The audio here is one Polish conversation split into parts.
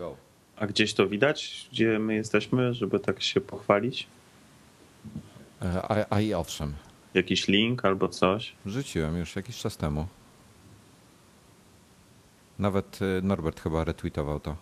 Go. A gdzieś to widać, gdzie my jesteśmy, żeby tak się pochwalić? E, a, a i owszem. Jakiś link albo coś? Rzuciłem już jakiś czas temu. Nawet e, Norbert chyba retweetował to.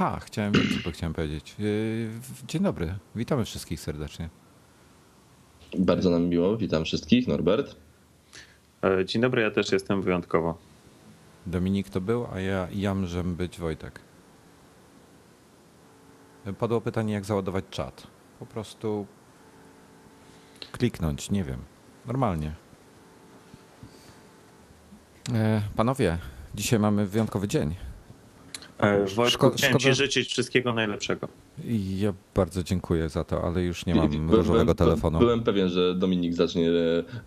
Aha, chciałem, co chciałem powiedzieć. Yy, Dzień dobry, witamy wszystkich serdecznie. Bardzo nam miło, witam wszystkich. Norbert. E, Dzień dobry, ja też jestem wyjątkowo. Dominik to był, a ja jamżem być Wojtek. Padło pytanie, jak załadować czat. Po prostu kliknąć, nie wiem. Normalnie. E, Panowie, dzisiaj mamy wyjątkowy dzień. E, Wojtku, Szko- chciałem szkoda- ci życzyć wszystkiego najlepszego. Ja bardzo dziękuję za to, ale już nie mam by- różowego byłem- telefonu. Byłem pewien, że Dominik zacznie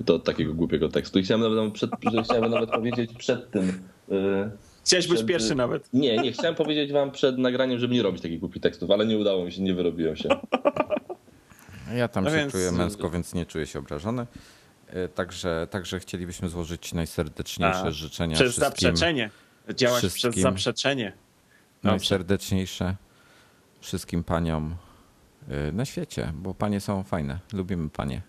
to od takiego głupiego tekstu. I chciałem nawet, przed, że chciałem nawet powiedzieć przed tym. y, Chciałeś być pierwszy nawet. Nie, nie, chciałem powiedzieć wam przed nagraniem, żeby nie robić takich głupich tekstów, ale nie udało mi się, nie wyrobiłem się. Ja tam No się więc- czuję męsko, więc nie czuję się obrażony. E, Także, także chcielibyśmy złożyć najserdeczniejsze A, życzenia Przez wszystkim. zaprzeczenie. Działaś przez wszystkim- zaprzeczenie. Dobrze. Najserdeczniejsze wszystkim paniom e, na świecie, bo panie są fajne. Lubimy panie.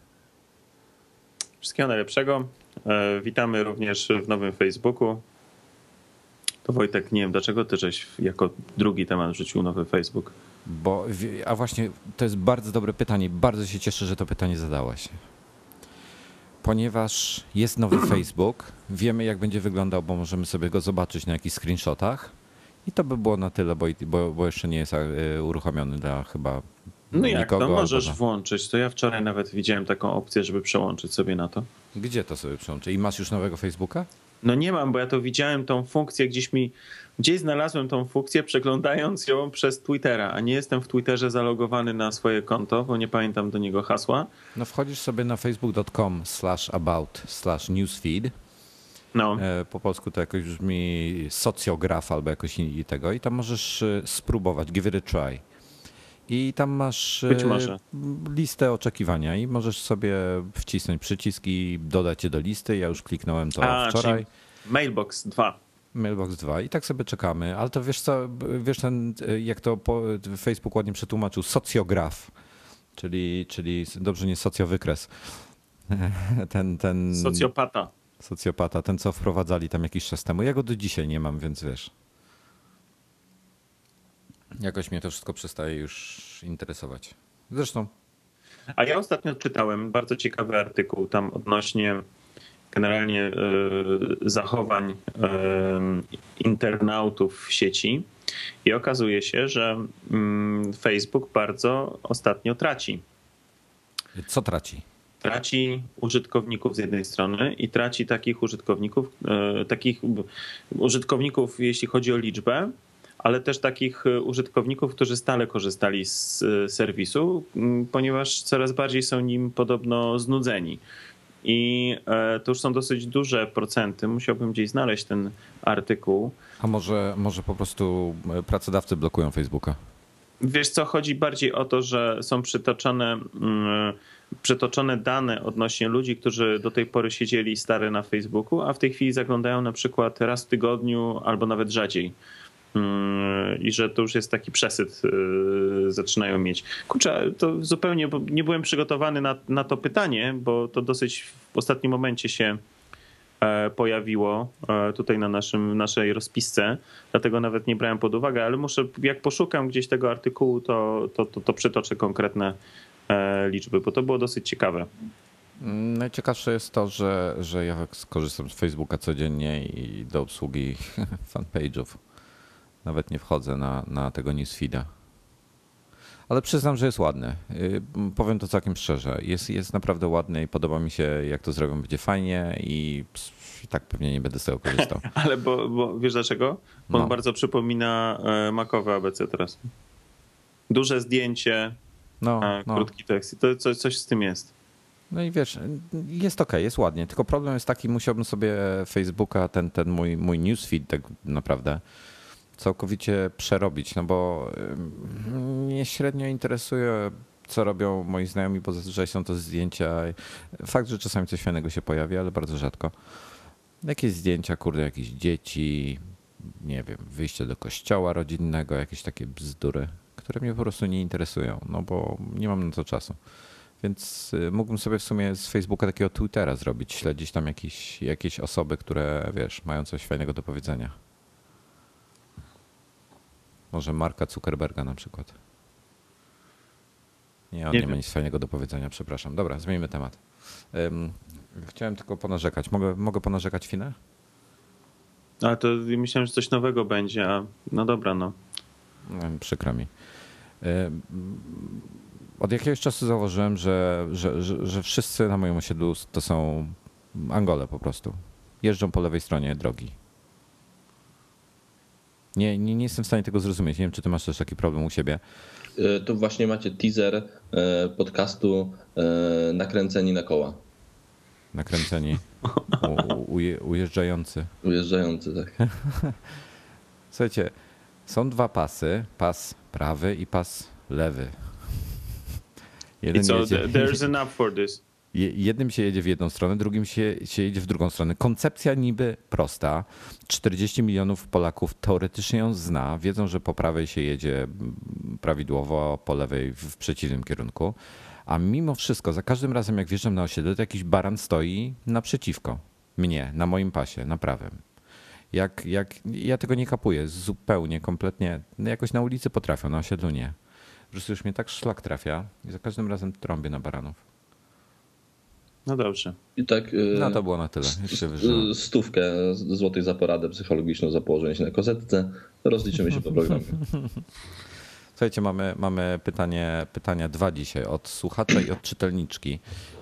Wszystkiego najlepszego. E, Witamy również w nowym Facebooku. To Wojtek, nie wiem, dlaczego ty żeś jako drugi temat wrzucił nowy Facebook? Bo, a właśnie to jest bardzo dobre pytanie. Bardzo się cieszę, że to pytanie zadałaś. Ponieważ jest nowy Facebook, wiemy jak będzie wyglądał, bo możemy sobie go zobaczyć na jakichś screenshotach. I to by było na tyle, bo, bo, bo jeszcze nie jest e, uruchomiony dla chyba No jak to albo możesz włączyć? To ja wczoraj nawet widziałem taką opcję, żeby przełączyć sobie na to. Gdzie to sobie przełączy? I masz już nowego Facebooka? No nie mam, bo ja to widziałem tą funkcję gdzieś mi, gdzieś znalazłem tą funkcję przeglądając ją przez Twittera, a nie jestem w Twitterze zalogowany na swoje konto, bo nie pamiętam do niego hasła. No wchodzisz sobie na facebook.com slash about slash newsfeed. No, E, Po polsku to jakoś brzmi socjograf albo jakoś i tego i tam możesz e, spróbować, give it a try. I tam masz e, listę oczekiwania i możesz sobie wcisnąć przycisk i dodać je do listy. Ja już kliknąłem to A, wczoraj. Mailbox 2. Mailbox 2 i tak sobie czekamy, ale to wiesz co, wiesz ten, jak to Facebook ładnie przetłumaczył, socjograf, czyli, czyli dobrze nie socjowykres. Ten, ten Socjopata. Socjopata, ten co wprowadzali tam jakiś czas temu. Ja go do dzisiaj nie mam, więc wiesz. Jakoś mnie to wszystko przestaje już interesować. Zresztą A ja ostatnio czytałem bardzo ciekawy artykuł tam odnośnie generalnie e, zachowań e, internautów w sieci i okazuje się, że mm, Facebook bardzo ostatnio traci. co traci? Traci użytkowników z jednej strony i traci takich użytkowników, e, takich użytkowników, jeśli chodzi o liczbę, ale też takich e, użytkowników, którzy stale korzystali z e, serwisu, ponieważ coraz bardziej są nim podobno znudzeni. I to już są dosyć duże procenty. Musiałbym gdzieś znaleźć ten artykuł. A może, może po prostu pracodawcy blokują Facebooka? Wiesz co, chodzi bardziej o to, że są przytoczone, mm, przytoczone dane odnośnie ludzi, którzy do tej pory siedzieli stary na Facebooku, a w tej chwili zaglądają na przykład raz w tygodniu albo nawet rzadziej. Mm, I że to już jest taki przesyt, yy, zaczynają mieć. Kurczę, to zupełnie, nie byłem przygotowany na, na to pytanie, bo to dosyć w ostatnim momencie się pojawiło e, tutaj na naszym, naszej rozpisce, dlatego nawet nie brałem pod uwagę, ale muszę, jak poszukam gdzieś tego artykułu, to, to, to, to przytoczę konkretne e, liczby, bo to było dosyć ciekawe. Najciekawsze jest to, że, że ja skorzystam z Facebooka codziennie i do obsługi fanpage'ów nawet nie wchodzę na, na tego newsfeeda. Ale przyznam, że jest ładny. Y, powiem to całkiem szczerze. Jest, jest naprawdę ładny i podoba mi się, jak to zrobią, będzie fajnie i, i tak pewnie nie będę z tego korzystał. Ale bo, bo wiesz dlaczego? Bo No. on bardzo przypomina e, makowe ABC teraz. Duże zdjęcie, No, e, no. krótki tekst. To coś, coś z tym jest. no i wiesz, jest ok, jest ładnie. Tylko problem jest taki, musiałbym sobie Facebooka, ten, ten mój, mój newsfeed tak naprawdę całkowicie przerobić, no bo ym, mnie średnio interesuje, co robią moi znajomi, bo zazwyczaj są to zdjęcia. Fakt, że czasami coś fajnego się pojawia, ale bardzo rzadko. Jakieś zdjęcia, kurde, jakieś dzieci, nie wiem, wyjście do kościoła rodzinnego, jakieś takie bzdury, które mnie po prostu nie interesują, no bo nie mam na to czasu. Więc y, mógłbym sobie w sumie z Facebooka takiego Twittera zrobić, śledzić tam jakieś, jakieś osoby, które, wiesz, mają coś fajnego do powiedzenia. Może Marka Zuckerberga na przykład. Nie, on Nie nie, ma nic fajnego do powiedzenia, przepraszam. Dobra, zmieńmy temat. Ym, chciałem tylko ponarzekać. Mogę, mogę ponarzekać chwilę? Ale to myślałem, że coś nowego będzie, a no dobra, no. Ym, Przykro mi. Od jakiegoś czasu zauważyłem, że, że, że, że wszyscy na moim osiedlu to są Angole po prostu. Jeżdżą po lewej stronie drogi. Nie, nie, nie jestem w stanie tego zrozumieć. Nie wiem, czy ty masz też taki problem u siebie. E, Tu właśnie macie teaser e, podcastu e, Nakręceni na koła. Nakręceni, u, uje, ujeżdżający. Ujeżdżający, tak. Słuchajcie, są dwa pasy. Pas prawy i pas lewy. I Jeden co, jedzie, there's enough for this. Je- jednym się jedzie w jedną stronę, drugim się, się jedzie w drugą stronę. Koncepcja niby prosta. 40 milionów Polaków teoretycznie ją zna. Wiedzą, że po prawej się jedzie mm, prawidłowo, po lewej w w przeciwnym kierunku. A mimo wszystko, za każdym razem jak wjeżdżam na osiedle, to jakiś baran stoi naprzeciwko mnie, na moim pasie, na prawym. Jak, jak, ja tego nie kapuję, zupełnie, kompletnie. No Jakoś na ulicy potrafią, na osiedlu nie. Po prostu już mnie tak szlak trafia i za każdym razem trąbię na baranów. No dobrze. I tak. e, No to było na tyle. Wyżyłem. Stówkę złotych za poradę psychologiczną za położenie się na kozetce. Rozliczymy się po programie. Słuchajcie, mamy, mamy pytanie, pytania dwa dzisiaj od słuchacza i od czytelniczki.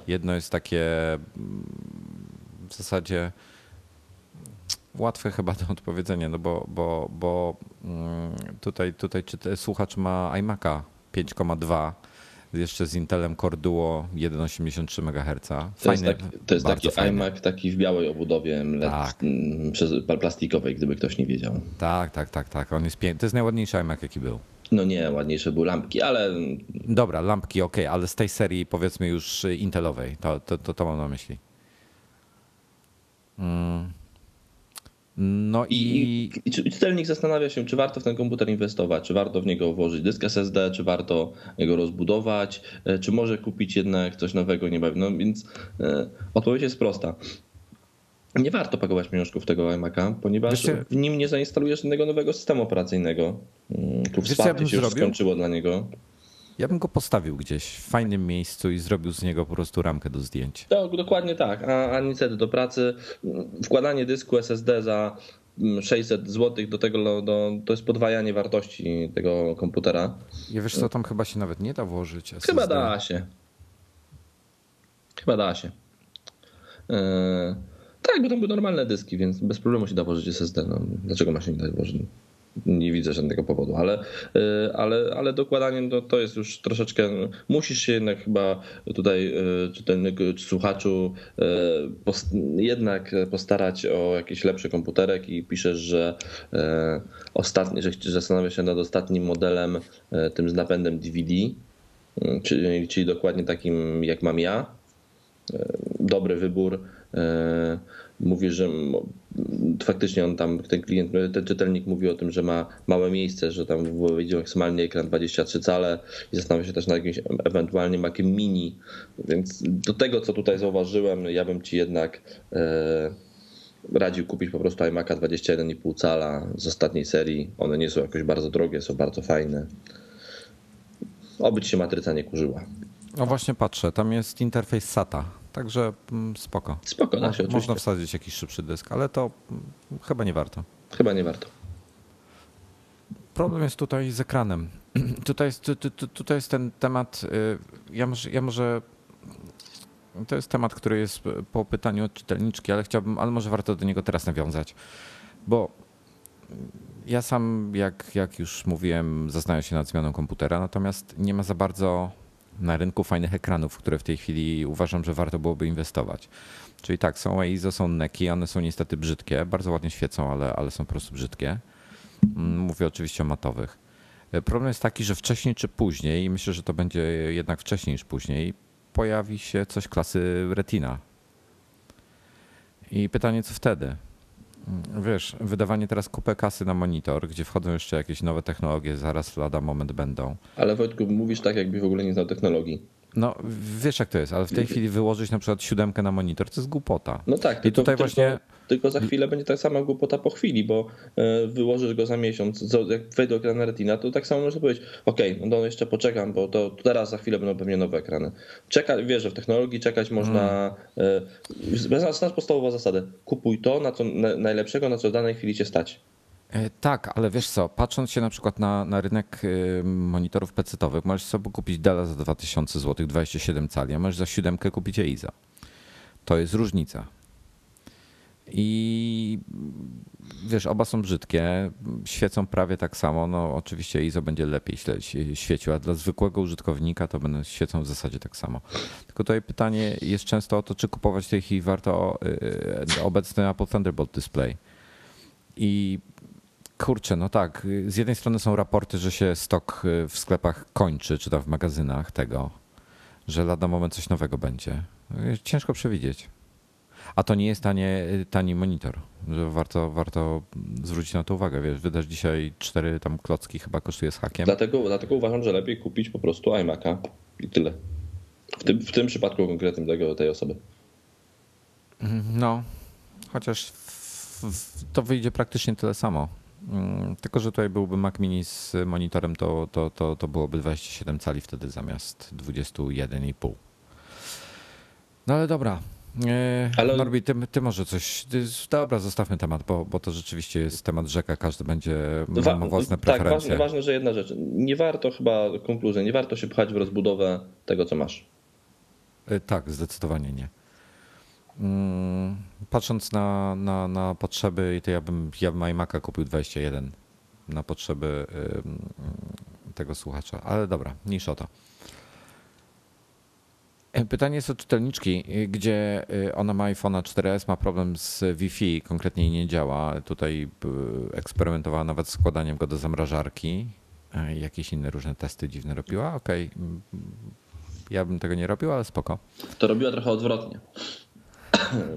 Jedno jest takie mm, w zasadzie łatwe chyba do odpowiedzenia, no bo, bo, bo mm, tutaj, tutaj czyta, słuchacz ma iMac'a 5,2 jeszcze z Intelem Core Duo 1,83 MHz. To jest, Fajny, taki, to jest taki fajny. iMac taki w białej obudowie Tak. przez, plastikowej, gdyby ktoś nie wiedział. Tak, tak, tak, tak. On jest piękny. To jest najładniejszy iMac, jaki był. No nie, ładniejsze były lampki, ale Dobra, lampki ok, ale z tej serii powiedzmy już intelowej, to, to, to, to mam na myśli. Mm. No I, i, i, i czy- czytelnik zastanawia się, czy warto w ten komputer inwestować, czy warto w niego włożyć dysk SSD, czy warto go rozbudować, e, czy może kupić jednak coś nowego, nie bawi. No więc e, odpowiedź jest prosta. Nie warto pakować pieniążków w tego iMac'a, ponieważ Wiesz w nim nie zainstalujesz żadnego nowego systemu operacyjnego. Mm, Tu ja wsparcie bym się już zrobił? skończyło dla niego. Ja bym go postawił gdzieś w fajnym miejscu i zrobił z niego po prostu ramkę do zdjęć. To, dokładnie tak, a, a niestety do pracy wkładanie dysku SSD za mm, 600 zł do tego do, to jest podwajanie wartości tego komputera. Ja wiesz co, tam chyba się nawet nie da włożyć SSD. Chyba da się. Chyba da się. Eee, tak, bo tam były normalne dyski, więc bez problemu się da włożyć SSD. No, dlaczego ma się nie dać włożyć? Nie widzę żadnego powodu, ale, e, ale, ale dokładanie to, to jest już troszeczkę. Musisz się jednak chyba tutaj, czytelnik, czy słuchaczu, e, pos- jednak postarać o jakiś lepszy komputerek i piszesz, że e, ostatni, że zastanawiasz się nad ostatnim modelem, tym z napędem DVD, czyli, czyli dokładnie takim jak mam ja. Dobry wybór. E, Mówi, że faktycznie on tam, ten klient, ten czytelnik mówi o tym, że ma małe miejsce, że tam wyjdzie maksymalnie ekran 23 cale i zastanawia się też nad jakimś ewentualnie Maciem mini. Więc do tego, co tutaj zauważyłem, ja bym ci jednak e, radził kupić po prostu iMac'a 21,5 cala z ostatniej serii. One nie są jakoś bardzo drogie, są bardzo fajne. Oby ci się matryca nie kurzyła. No właśnie patrzę, tam jest interfejs SATA, także mm, spoko. Spoko, Mo- oczywiście. Można wsadzić jakiś szybszy dysk, ale to mm, chyba nie warto. Chyba nie warto. Problem jest tutaj z ekranem. tutaj jest, tu, tu, tutaj jest ten temat, y, ja może, ja może to jest temat, który jest po pytaniu od czytelniczki, ale chciałbym, ale może warto do niego teraz nawiązać, bo ja sam, jak, jak już mówiłem, zastanawiam się nad zmianą komputera, natomiast nie ma za bardzo na rynku fajnych ekranów, w które w tej chwili uważam, że warto byłoby inwestować. Czyli tak, są EIZO, są Neki, one są niestety brzydkie, bardzo ładnie świecą, ale, ale są po prostu brzydkie. Mm, mówię oczywiście o matowych. Problem jest taki, że wcześniej czy później, i myślę, że to będzie jednak wcześniej niż później, pojawi się coś klasy Retina. I pytanie, co wtedy? Wiesz, wydawanie teraz kupę kasy na monitor, gdzie wchodzą jeszcze jakieś nowe technologie, zaraz lada moment będą. Ale Wojtku, mówisz tak, jakby w ogóle nie znał technologii. No wiesz jak to jest, ale w tej chwili wyłożyć na przykład siódemkę na monitor to jest głupota. No tak, tylko, tutaj tylko, właśnie... tylko za chwilę będzie tak sama głupota po chwili, bo e, wyłożysz go za miesiąc, jak wejdą ekrany Retina, to tak samo można powiedzieć, ok, no jeszcze poczekam, bo to teraz za chwilę będą pewnie nowe ekrany. Czeka, wiesz, że w technologii czekać można, hmm. znasz podstawową zasadę, kupuj to, na co, na, najlepszego, na co w danej chwili cię stać. E, tak, ale wiesz co, patrząc się na przykład na, na rynek y, monitorów PC-owych, możesz sobie kupić Della za 2000 zł, 27 cali, a możesz za 7 kupić Eiza. To jest różnica. I wiesz, oba są brzydkie, świecą prawie tak samo. No, oczywiście ISO będzie lepiej świecił, a dla zwykłego użytkownika to będą świecą w zasadzie tak samo. Tylko tutaj pytanie jest często o to, czy kupować w tej chwili warto y, y, obecny Apple Thunderbolt Display. I Kurczę, no tak. Z jednej strony są raporty, że się stok y, w sklepach kończy, czy tam w magazynach tego, że lada moment coś nowego będzie. Ciężko przewidzieć. A to nie jest tanie, y, tani monitor, że warto, warto zwrócić na to uwagę. Wiesz, wydasz dzisiaj cztery tam klocki chyba kosztuje z hakiem. Dlatego, dlatego uważam, że lepiej kupić po prostu iMac'a i tyle. W tym, w tym przypadku konkretnym tego, tej osoby. No, chociaż w, w, to wyjdzie praktycznie tyle samo. Mm, tylko, że tutaj byłby Mac Mini z monitorem, to, to, to, to byłoby 27 cali wtedy zamiast 21,5. No ale dobra. E, ale... Norbi, ty, ty może coś. Dobra, zostawmy temat, bo, bo to rzeczywiście jest temat rzeka, każdy będzie Wa ma własne preferencje. Tak, ważne, ważne, że jedna rzecz. Nie warto chyba, konkluzja, nie warto się pchać w rozbudowę tego, co masz. E, tak, zdecydowanie nie. Mm, patrząc na, na, na potrzeby, to ja bym, ja bym iMac'a kupił 21 na potrzeby tego słuchacza. Ale dobra, mniejsza o to. E, pytanie jest od czytelniczki, gdzie y, ona ma iPhone'a 4S, ma problem z Wi-Fi, konkretnie nie działa. Tutaj y, eksperymentowała nawet z składaniem go do zamrażarki. E, jakieś inne różne testy dziwne robiła. Okej, okay. ja bym tego nie robił, ale spoko. To robiła trochę odwrotnie.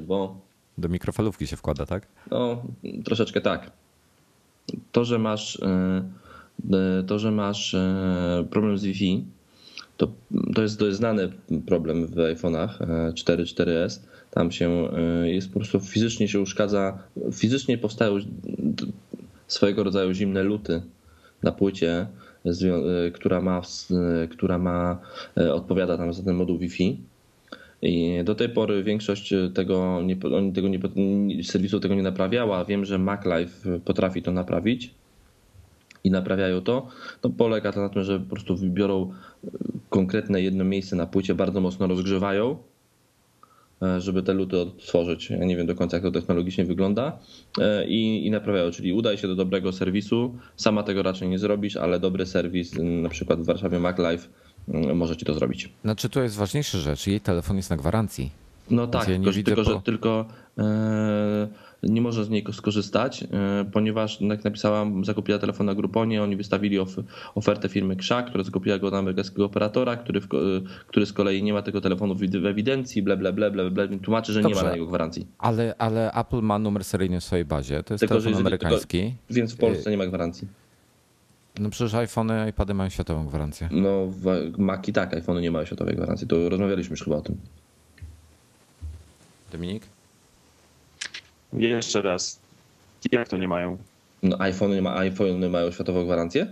Bo... Do mikrofalówki się wkłada, tak? No, troszeczkę tak. To, że masz, e, e, to, że masz e, problem z Wi-Fi, to, to, jest, to jest znany problem w iPhone'ach 4, 4S. Tam się jest po prostu fizycznie się uszkadza, fizycznie powstają swojego rodzaju zimne luty na płycie, która ma, która ma odpowiada tam za ten moduł Wi-Fi i do tej pory większość tego, nie, tego nie, serwisu tego nie naprawiała. Wiem, że MacLife potrafi to naprawić i naprawiają to. No polega to na tym, że po prostu wybiorą konkretne jedno miejsce na płycie, bardzo mocno rozgrzewają, e, żeby te luty odtworzyć. Ja nie wiem do końca, jak to technologicznie wygląda e, i, i naprawiają. Czyli udaj się do dobrego serwisu. Sama tego raczej nie zrobisz, ale dobry serwis, na przykład w Warszawie MacLife, Mm, może ci to zrobić. Znaczy to jest ważniejsza rzecz, jej telefon jest na gwarancji. No tak, ja tylko, tylko, po... że tylko e, nie może z niej skorzystać, e, ponieważ jak napisałam, zakupiła telefon na Gruponie, oni wystawili of, ofertę firmy Krzak, która zakupiła go na amerykańskiego operatora, który, w, który z kolei nie ma tego telefonu w ewidencji, ble, ble, ble, ble, ble tłumaczy, że Dobrze, nie ma na niego gwarancji. Ale, ale Apple ma numer seryjny w swojej bazie, to jest tylko, telefon amerykański. Tylko, więc w Polsce nie ma gwarancji. No przecież iPhony, iPady mają światową gwarancję. No Maci tak, iPhony nie mają światowej gwarancji. To rozmawialiśmy już chyba o tym. Dominik? Jeszcze raz. Jak to nie mają? No iPhony, nie ma, iPhony mają światową gwarancję?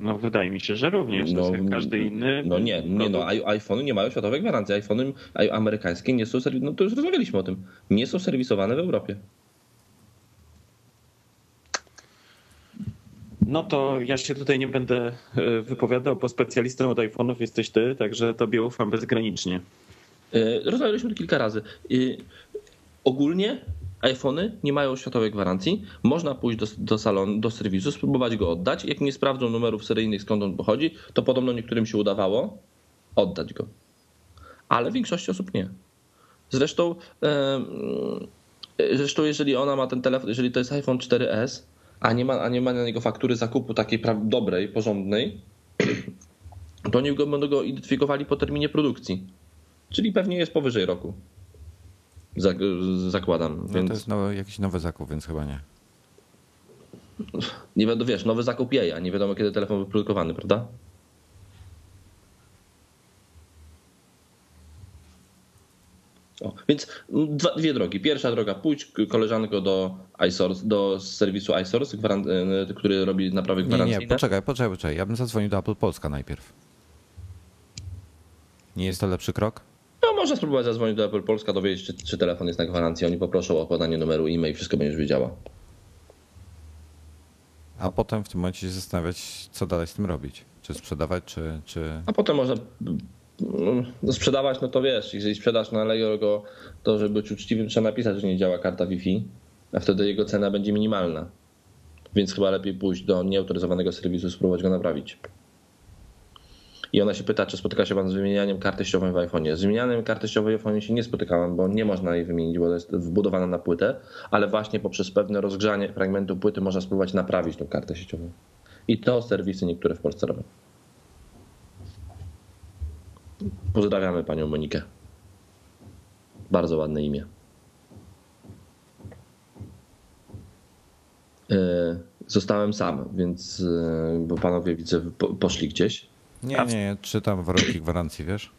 No wydaje mi się, że również. No, jak każdy inny. No nie, nie no, iPhony nie mają światowej gwarancji. iPhony amerykańskie nie są serwisowane. No to już rozmawialiśmy o tym. Nie są serwisowane w Europie. No to ja się tutaj nie będę e, wypowiadał, bo specjalistą od iPhone'ów jesteś ty, także tobie ufam bezgranicznie. E, rozmawialiśmy tu kilka razy. E, ogólnie iPhony nie mają światowej gwarancji. Można pójść do, do salonu, do serwisu, spróbować go oddać. Jak nie sprawdzą numerów seryjnych, skąd on pochodzi, to podobno niektórym się udawało oddać go. Ale większości osób nie. Zresztą, zresztą jeżeli ona ma ten telefon, jeżeli to jest iPhone 4S, a nie ma, a nie ma na niego faktury zakupu takiej dobrej, porządnej, to oni go będą go identyfikowali po terminie produkcji. Czyli pewnie jest powyżej roku. Zakładam. No więc... To jest nowy, jakiś nowy zakup, więc chyba nie. Nie wiadomo, wiesz, nowy zakup jej, a nie wiadomo kiedy telefon wyprodukowany, prawda? O, więc dwa, dwie drogi. Pierwsza droga, pójdź koleżanko do iSource, do serwisu iSource, e, który robi naprawy gwarancyjne. Nie, nie, poczekaj, poczekaj, poczekaj. Ja bym zadzwonił do Apple Polska najpierw. Nie jest to lepszy krok? No, można spróbować zadzwonić do Apple Polska, dowiedzieć, czy, czy telefon jest na gwarancji. Oni poproszą o podanie numeru e-mail, wszystko będziesz wiedziała. A potem w tym momencie się zastanawiać, co dalej z tym robić. Czy sprzedawać, czy. czy... A potem można no, sprzedawać, no to wiesz, jeżeli sprzedasz na Allegro, to żeby być uczciwym, trzeba napisać, że nie działa karta Wi-Fi, a wtedy jego cena będzie minimalna. Więc chyba lepiej pójść do nieautoryzowanego serwisu, spróbować go naprawić. I ona się pyta, czy spotyka się pan z wymienianiem karty ściowej w iPhone'ie. Z wymienianiem karty ściowej w iPhone'ie się nie spotykałem, bo nie można jej wymienić, bo jest wbudowana na płytę, ale właśnie poprzez pewne rozgrzanie fragmentu płyty można spróbować naprawić tą kartę sieciową. I to serwisy niektóre w Polsce robią. Pozdrawiamy panią Monikę. Bardzo ładne imię. E, zostałem sam, więc e, bo panowie widzę poszli gdzieś. Nie, nie, czytam warunki gwarancji, wiesz?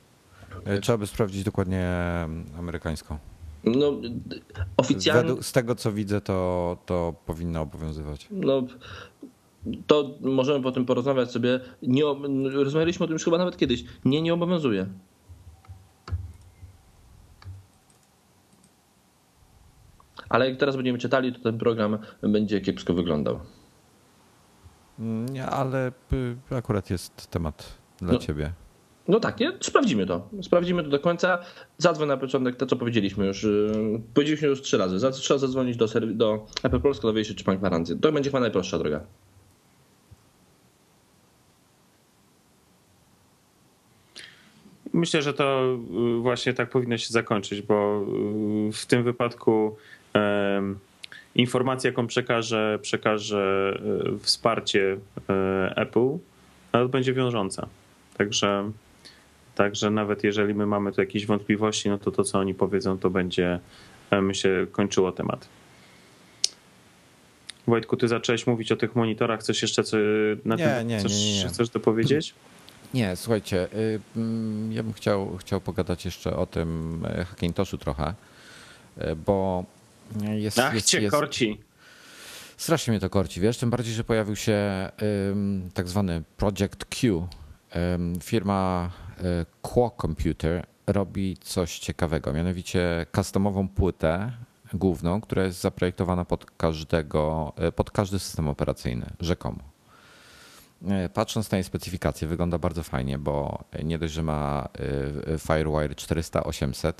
E, trzeba by sprawdzić dokładnie amerykańską. No, oficjalnie. Według, z tego co widzę, to, to powinno obowiązywać. No, to możemy po tym porozmawiać sobie. Nie, rozmawialiśmy o tym już chyba nawet kiedyś. Nie, nie obowiązuje. Ale jak teraz będziemy czytali, to ten program będzie kiepsko wyglądał. Nie, ale y, akurat jest temat dla no, ciebie. No tak, nie? sprawdzimy to. Sprawdzimy to do końca. Zadzwoń na początek to, co powiedzieliśmy już. Y, powiedzieliśmy już trzy razy. Trzeba zadzwonić do, do Apple Polska, dowiedzieć się, czy ma gwarancję. To będzie chyba najprostsza droga. Myślę, że to y, właśnie tak powinno się zakończyć, bo w tym wypadku informacja, jaką przekaże, przekaże e, wsparcie Apple, nawet będzie wiążąca. Także, także nawet jeżeli my mamy tu jakieś wątpliwości, no to to, co oni powiedzą, to będzie, e, myślę, kończyło temat. Wojtku, ty zacząłeś mówić o tych monitorach. Chcesz jeszcze co, na nie, tym, nie, coś nie, nie. chcesz dopowiedzieć? Nie, słuchajcie, y, mm, ja bym chciał, chciał pogadać jeszcze o tym Hackintoshu trochę, bo jest, Ach, jest, cię jest, korci. Strasznie mnie to korci, wiesz, tym bardziej, że pojawił się tak zwany Project Q. Firma um, Quo Computer robi coś ciekawego, mianowicie customową płytę główną, która jest zaprojektowana pod każdego, e, pod każdy system operacyjny, rzekomo. E, patrząc na jej specyfikację, wygląda bardzo fajnie, bo nie dość, że ma FireWire 400-800,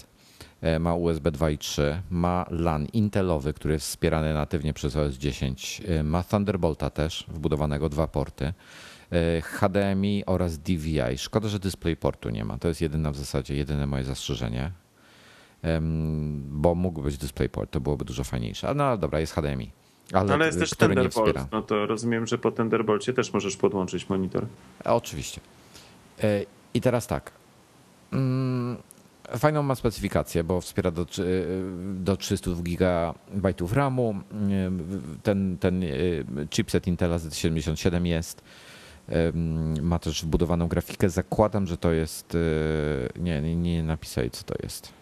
E, ma USB 2.3, ma LAN Intelowy, który jest wspierany natywnie przez OS 10, e, ma Thunderbolta też, wbudowanego dwa porty, e, HDMI oraz DVI. Szkoda, że DisplayPortu nie ma. To jest jedyne w zasadzie, jedyne moje zastrzeżenie, bo mógł być DisplayPort, to byłoby dużo fajniejsze. Ale no dobra, jest HDMI. Ale, ale jest też Thunderbolt, no to rozumiem, że po Thunderbolcie też możesz podłączyć monitor. Oczywiście. I teraz tak. Mm, Fajną ma specyfikację, bo wspiera do, do 302 GB RAMu. Ten, ten chipset Intela Z77 jest. Ma też wbudowaną grafikę. Zakładam, że to jest. Nie, nie, nie napisali, co to jest.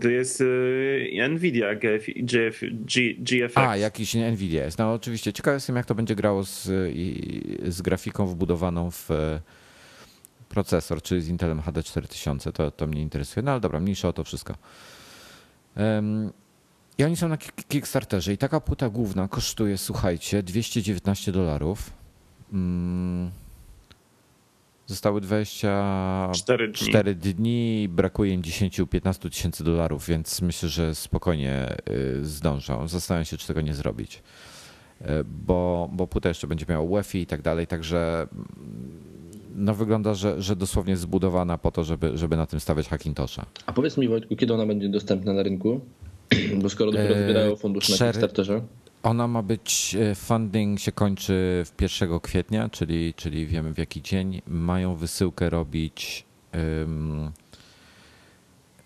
To jest y, Nvidia GF, GF, GFX. A, jakiś Nvidia jest. No oczywiście. Ciekaw jestem, jak to będzie grało z, z grafiką wbudowaną w procesor, czy z Intelem HD 4000, to, to mnie interesuje. No ale dobra, mniejsza o to wszystko. I oni są na Kickstarterze i taka płyta główna kosztuje, słuchajcie, 219 dolarów. Mm. Zostały 24 dni. 4 dni, brakuje im 10-15 tysięcy dolarów, więc myślę, że spokojnie y, zdążą. Zastanawiam się, czy tego nie zrobić, y, bo, bo płyta jeszcze będzie miała UEFI i tak dalej, także mm, no wygląda, że, że dosłownie jest zbudowana po to, żeby, żeby na tym stawiać Hackintosha. A powiedz mi Wojtku, kiedy ona będzie dostępna na rynku? Bo skoro dopiero e, zbierają fundusz na Kickstarterze. Ona ma być, e, funding się kończy w 1 kwietnia, czyli, czyli wiemy w jaki dzień. Mają wysyłkę robić um,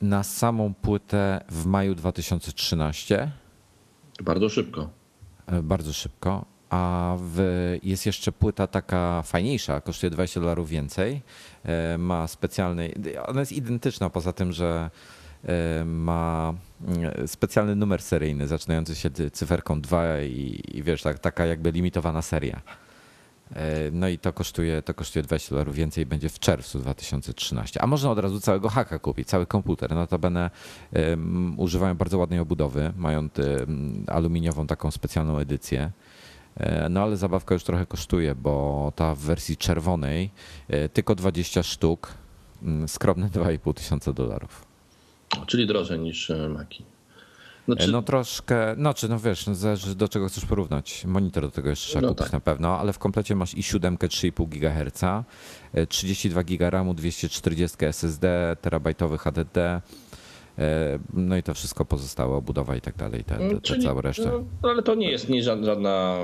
na samą płytę w maju 2013. Bardzo szybko. E, bardzo szybko. A w, jest jeszcze płyta taka fajniejsza, kosztuje 20 dolarów więcej. Ma specjalny, ona jest identyczna poza tym, że E, ma mm, specjalny numer seryjny zaczynający się cyferką 2 i, i wiesz, tak, taka jakby limitowana seria. E, no i to kosztuje, to kosztuje 20 dolarów więcej będzie w czerwcu 2013. A można od razu całego haka kupić, cały komputer. Notabene um, używają bardzo ładnej obudowy, mają um, aluminiową taką specjalną edycję. E, no ale zabawka już trochę kosztuje, bo ta w wersji czerwonej tylko 20 sztuk, skromne 2,5 tysiąca dolarów. Czyli drożej niż e, Maki. Znaczy... No troszkę, no czy no wiesz, no zależy do czego chcesz porównać. Monitor do tego jeszcze trzeba no kupić tak. na pewno, ale w komplecie masz i 7 3,5 GHz, 32 GB RAMu, 240 SSD, terabajtowy HDD, e, no i to wszystko pozostałe, obudowa i tak dalej, te, te, te Czyli, całe resztę. No, ale to nie jest nie żadna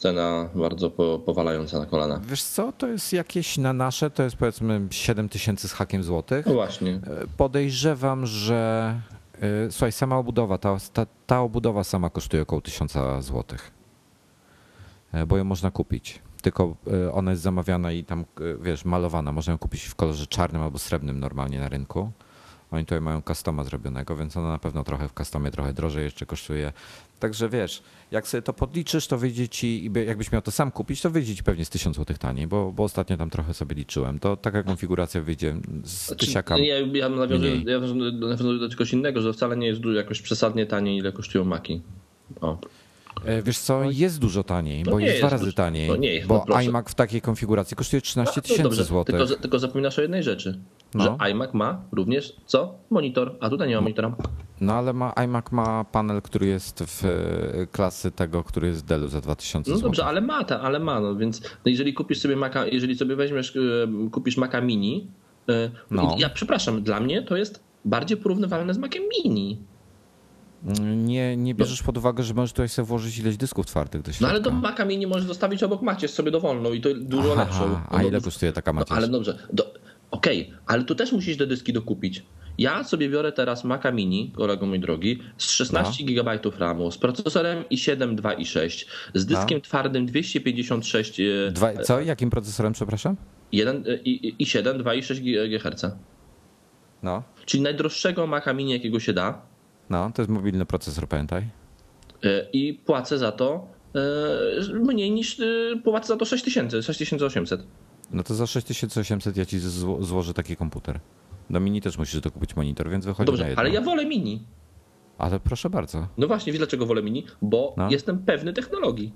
cena bardzo powalająca na kolana. Wiesz co, to jest jakieś na nasze, to jest powiedzmy 7 tysięcy z hakiem złotych. No właśnie. E, podejrzewam, że e, słuchaj, sama obudowa, ta, ta, ta obudowa sama kosztuje około 1000 złotych. E, bo ją można kupić. Tylko ona jest zamawiana i tam, wiesz, malowana. Można ją kupić w kolorze czarnym albo srebrnym normalnie na rynku. Oni tutaj mają customa zrobionego, więc ona na pewno trochę w customie trochę drożej jeszcze kosztuje. Także wiesz, jak sobie to podliczysz, to wyjdzie ci, jakbyś miał to sam kupić, to wyjdzie ci pewnie z 1000 zł taniej, bo, bo ostatnio tam trochę sobie liczyłem. To taka konfiguracja wyjdzie z znaczy, tysiaka Ja, ja nawiązuję, ja nawiązuję do czegoś innego, że wcale nie jest jakoś przesadnie taniej, ile kosztują maki. O. E, wiesz co, jest dużo taniej, bo jest, jest, dwa razy dużo, taniej. Nie jest, bo no iMac w takiej konfiguracji kosztuje 13 no, tysięcy no złotych. Tylko, tylko zapominasz o jednej rzeczy, no. że iMac ma również co? Monitor, a tutaj nie ma monitora. No ale ma, iMac ma panel, który jest w e, klasy tego, który jest Dellu za 2000 No dobrze, ale ma, ta, ale ma, no więc no jeżeli kupisz sobie Maca, jeżeli sobie weźmiesz, e, kupisz Maca Mini, no. ja przepraszam, dla mnie to jest bardziej porównywalne z Maciem Mini. Nie, nie bierzesz pod uwagę, że możesz tutaj sobie włożyć ileś dysków twardych do środka. No ale to Maca Mini możesz zostawić obok macierz sobie dowolną i to dużo Aha, lepszą. No, a ile kosztuje taka macierz? No, ale dobrze, do, okej, okay, ale tu też musisz te dyski dokupić. Ja sobie biorę teraz Maca Mini, kolego mój drogi, z 16 no. GB RAMu, z procesorem i7, 2 i 6, z dyskiem no. twardym 256. E, Dwa, co? Jakim procesorem, przepraszam? 1, i, i 7, 2 i 6 GHz. No. Czyli najdroższego Maca Mini, jakiego się da no, to jest mobilny procesor, pamiętaj. E, I płacę za to e, mniej niż e, płacę za to 6000, 6800. No to za 6800 ja ci zło złożę taki komputer. Do mini też musisz dokupić monitor, więc wychodzi Dobrze, ale ja wolę mini. Ale proszę bardzo. No właśnie, wiesz dlaczego wolę mini? Bo no. jestem pewny technologii.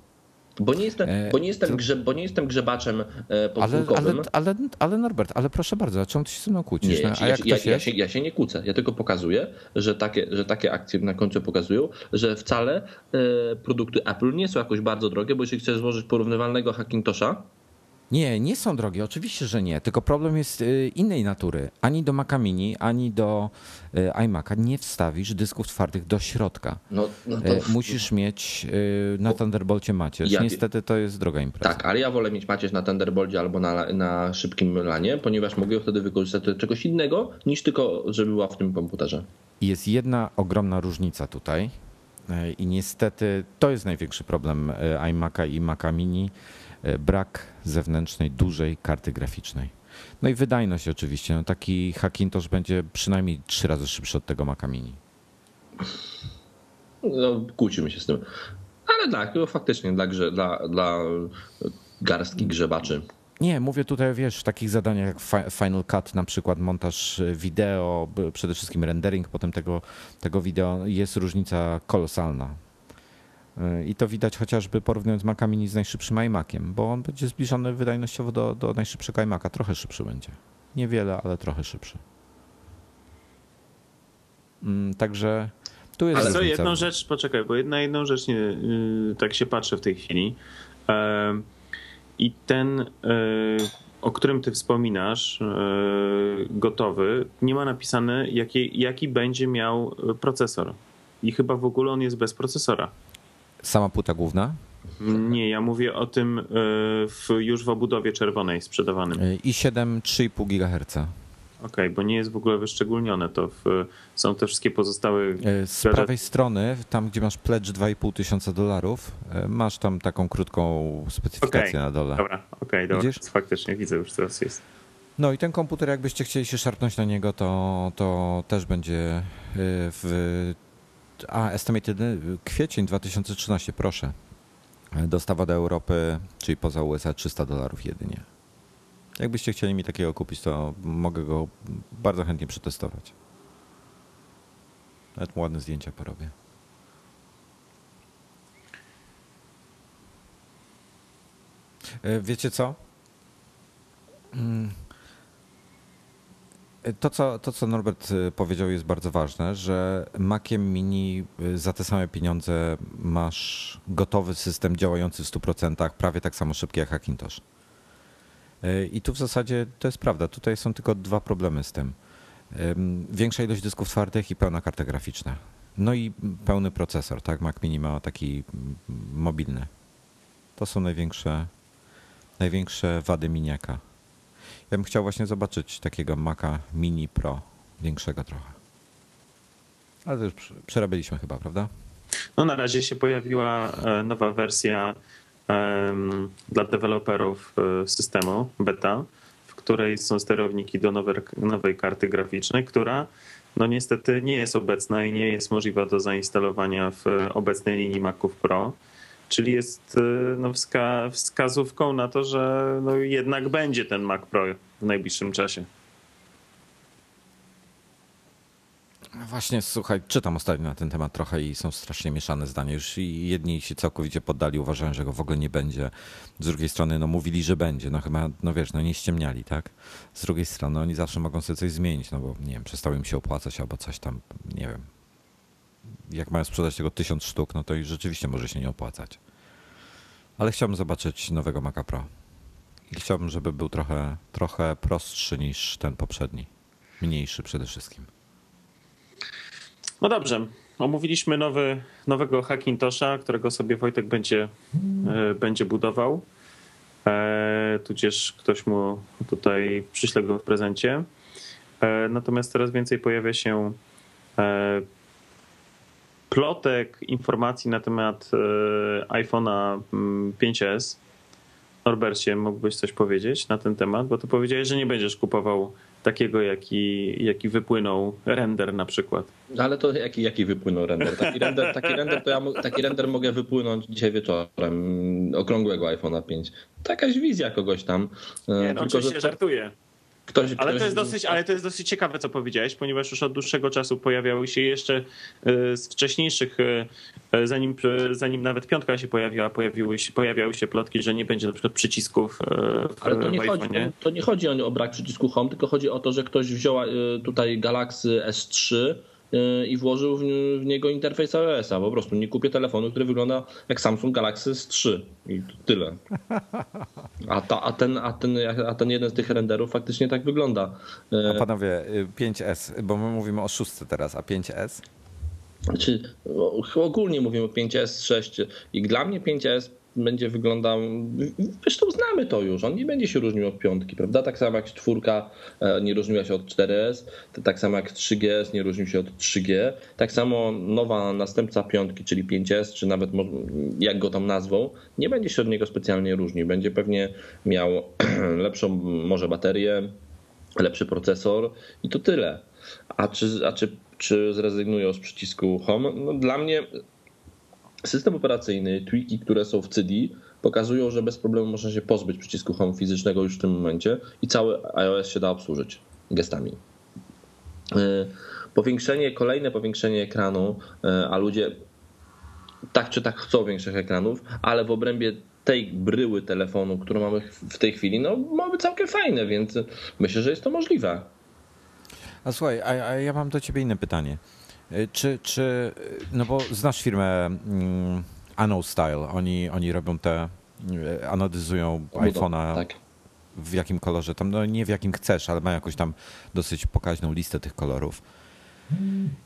Bo nie jestem, e, bo nie jestem, grze, bo nie jestem grzebaczem e, podwórkowym. Ale, ale, ale, ale Norbert, ale proszę bardzo, czemu ty się ze mną kłócisz? Nie, no, ja, ja, ja, się, ja, się, nie kłócę, ja tylko pokazuję, że takie, że takie akcje na końcu pokazują, że wcale e, produkty Apple nie są jakoś bardzo drogie, bo jeśli chcesz złożyć porównywalnego Hackintosha, nie, nie są drogie, oczywiście, że nie. Tylko problem jest y, innej natury. Ani do Maca Mini, ani do y, iMac'a nie wstawisz dysków twardych do środka. No, no to... Y, musisz mieć na Thunderbolcie macierz. Ja... Niestety to jest droga impreza. Tak, ale ja wolę mieć macierz na Thunderbolcie albo na, na szybkim lanie, ponieważ mogę wtedy wykorzystać do czegoś innego, niż tylko, żeby była w tym komputerze. Jest jedna ogromna różnica tutaj i niestety to jest największy problem iMac'a i Maca Mini brak zewnętrznej, dużej karty graficznej. No i wydajność oczywiście. No taki Hackintosh będzie przynajmniej trzy razy szybszy od tego Maca Mini. No, kłócimy się z tym. Ale tak, no faktycznie dla, grze, dla, dla garstki grzebaczy Nie, mówię tutaj, wiesz, w takich zadaniach jak Final Cut, na przykład montaż wideo, przede wszystkim rendering potem tego, tego wideo, jest różnica kolosalna. I to widać chociażby porównując Maca Mini z najszybszym iMaciem, bo on będzie zbliżony wydajnościowo do, do najszybszego iMaca. Trochę szybszy będzie. Niewiele, ale trochę szybszy. Mm, także tu jest. Ale co jedną rzecz, poczekaj, bo na jedną rzecz nie, yy, tak się patrzę w tej chwili. Yy, I ten, yy, o którym ty wspominasz, yy, gotowy, nie ma napisane, jaki, jaki będzie miał procesor. I chyba w ogóle on jest bez procesora. Sama płyta główna? Nie, ja mówię o tym yy, w, już w obudowie czerwonej sprzedawanym. i7 3,5 GHz. Okej, okay, bo nie jest w ogóle wyszczególnione to. W, są te wszystkie pozostałe. E, z prawej strony, tam gdzie masz pledge 2,5 tysiąca dolarów, e, masz tam taką krótką specyfikację okay, na dole. Dobra, okej, okay, dobra. Faktycznie widzę już teraz jest. No i ten komputer, jakbyście chcieli się szarpnąć na niego, to, to też będzie e, w. A, estimated kwiecień 2013, proszę. Dostawa do Europy, czyli poza USA 300 dolarów jedynie. Jakbyście chcieli mi takiego kupić, to mogę go bardzo chętnie przetestować. Nawet ładne zdjęcia porobię. E, wiecie co? To co, to, co Norbert e, powiedział, jest bardzo ważne, że Maciem Mini za te same pieniądze masz gotowy system działający w 100%, prawie tak samo szybki jak Hackintosh. I tu w zasadzie to jest prawda. Tutaj są tylko dwa problemy z tym. Większa ilość dysków twardych i pełna karta graficzna. No i pełny procesor, tak? Mac Mini ma taki mobilny. To są największe, największe wady miniaka. Ja bym chciał właśnie zobaczyć takiego Maca Mini Pro, większego trochę. Ale to już przerabialiśmy chyba, prawda? No na razie się pojawiła e, nowa wersja dla deweloperów e, systemu beta, w której są sterowniki do nowej, nowej karty graficznej, która no niestety nie jest obecna i nie jest możliwa do zainstalowania w obecnej linii Maców Pro. Czyli jest e, no, wska wskazówką na to, że no, jednak będzie ten Mac Pro w najbliższym czasie. Właśnie, słuchaj, czytam ostatnio na ten temat trochę i są strasznie mieszane zdania. Już jedni się całkowicie poddali, uważają, że go w ogóle nie będzie. Z drugiej strony, no mówili, że będzie. No chyba, no wiesz, no nie ściemniali, tak? Z drugiej strony, oni zawsze mogą sobie coś zmienić, no bo nie wiem, przestało im się opłacać albo coś tam, nie wiem. Jak mają sprzedać tego tysiąc sztuk, no to i rzeczywiście może się nie opłacać. Ale chciałbym zobaczyć nowego Maca Pro. I chciałbym, żeby był trochę, trochę prostszy niż ten poprzedni. Mniejszy przede wszystkim. No dobrze. Omówiliśmy nowy, nowego Hackintosha, którego sobie Wojtek będzie, e, będzie budował. E, tudzież ktoś mu tutaj przyśle go w prezencie. E, natomiast coraz więcej pojawia się e, plotek, informacji na temat e, iPhone'a 5S. Mm, Norbercie, mógłbyś coś powiedzieć na ten temat? Bo to powiedziałeś, że nie będziesz kupował takiego, jaki, jaki wypłynął render na przykład. Ale to jaki, jaki wypłynął render? Taki render, taki render to ja taki render mogę wypłynąć dzisiaj wieczorem okrągłego iPhone'a 5. To jakaś wizja kogoś tam. Nie, no, Tylko, że... żartuję. Ktoś, ale, ktoś... To jest dosyć, ale to jest dosyć ciekawe, co powiedziałeś, ponieważ już od dłuższego czasu pojawiały się jeszcze e, z wcześniejszych, e, e, zanim, zanim nawet piątka się pojawiła, pojawiły się, pojawiały się plotki, że nie będzie na przykład przycisków w Ale to nie, w chodzi, to nie chodzi o brak przycisku Home, tylko chodzi o to, że ktoś wziął tutaj Galaxy S3 E, i włożył w niego interfejs iOS-a. Po prostu nie kupię telefonu, który wygląda jak Samsung Galaxy S3 i tyle. A, ta, a, ten, a, ten, a ten jeden z tych renderów faktycznie tak wygląda. E, a panowie, 5S, bo my mówimy o szóstce teraz, a 5S? Znaczy, ogólnie mówimy o 5S, 6 i dla mnie 5S będzie wyglądał, zresztą znamy to już, on nie będzie się różnił od piątki, prawda? Tak samo jak czwórka e, nie różniła się od 4S, tak samo jak 3GS nie różnił się od 3G, tak samo nowa następca piątki, czyli 5S, czy nawet jak go tam nazwą, nie będzie się od niego specjalnie różnił. Będzie pewnie miał lepszą może baterię, lepszy procesor i to tyle. A czy, a czy, czy zrezygnują z przycisku Home? No, dla mnie system operacyjny, tweaki, które są w CD, pokazują, że bez problemu można się pozbyć przycisku Home fizycznego już w tym momencie i cały iOS się da obsłużyć gestami. Powiększenie, kolejne powiększenie ekranu, a ludzie tak czy tak chcą większych ekranów, ale w obrębie tej bryły telefonu, którą mamy w tej chwili, no ma być całkiem fajne, więc myślę, że jest to możliwe. A słuchaj, a, a ja mam do ciebie inne pytanie. Y, czy, czy no bo znasz firmę um, Ano Style, oni, oni robią te, y, anodyzują iPhone'a tak. w jakim kolorze, tam no nie w jakim chcesz, ale mają jakąś tam dosyć pokaźną listę tych kolorów.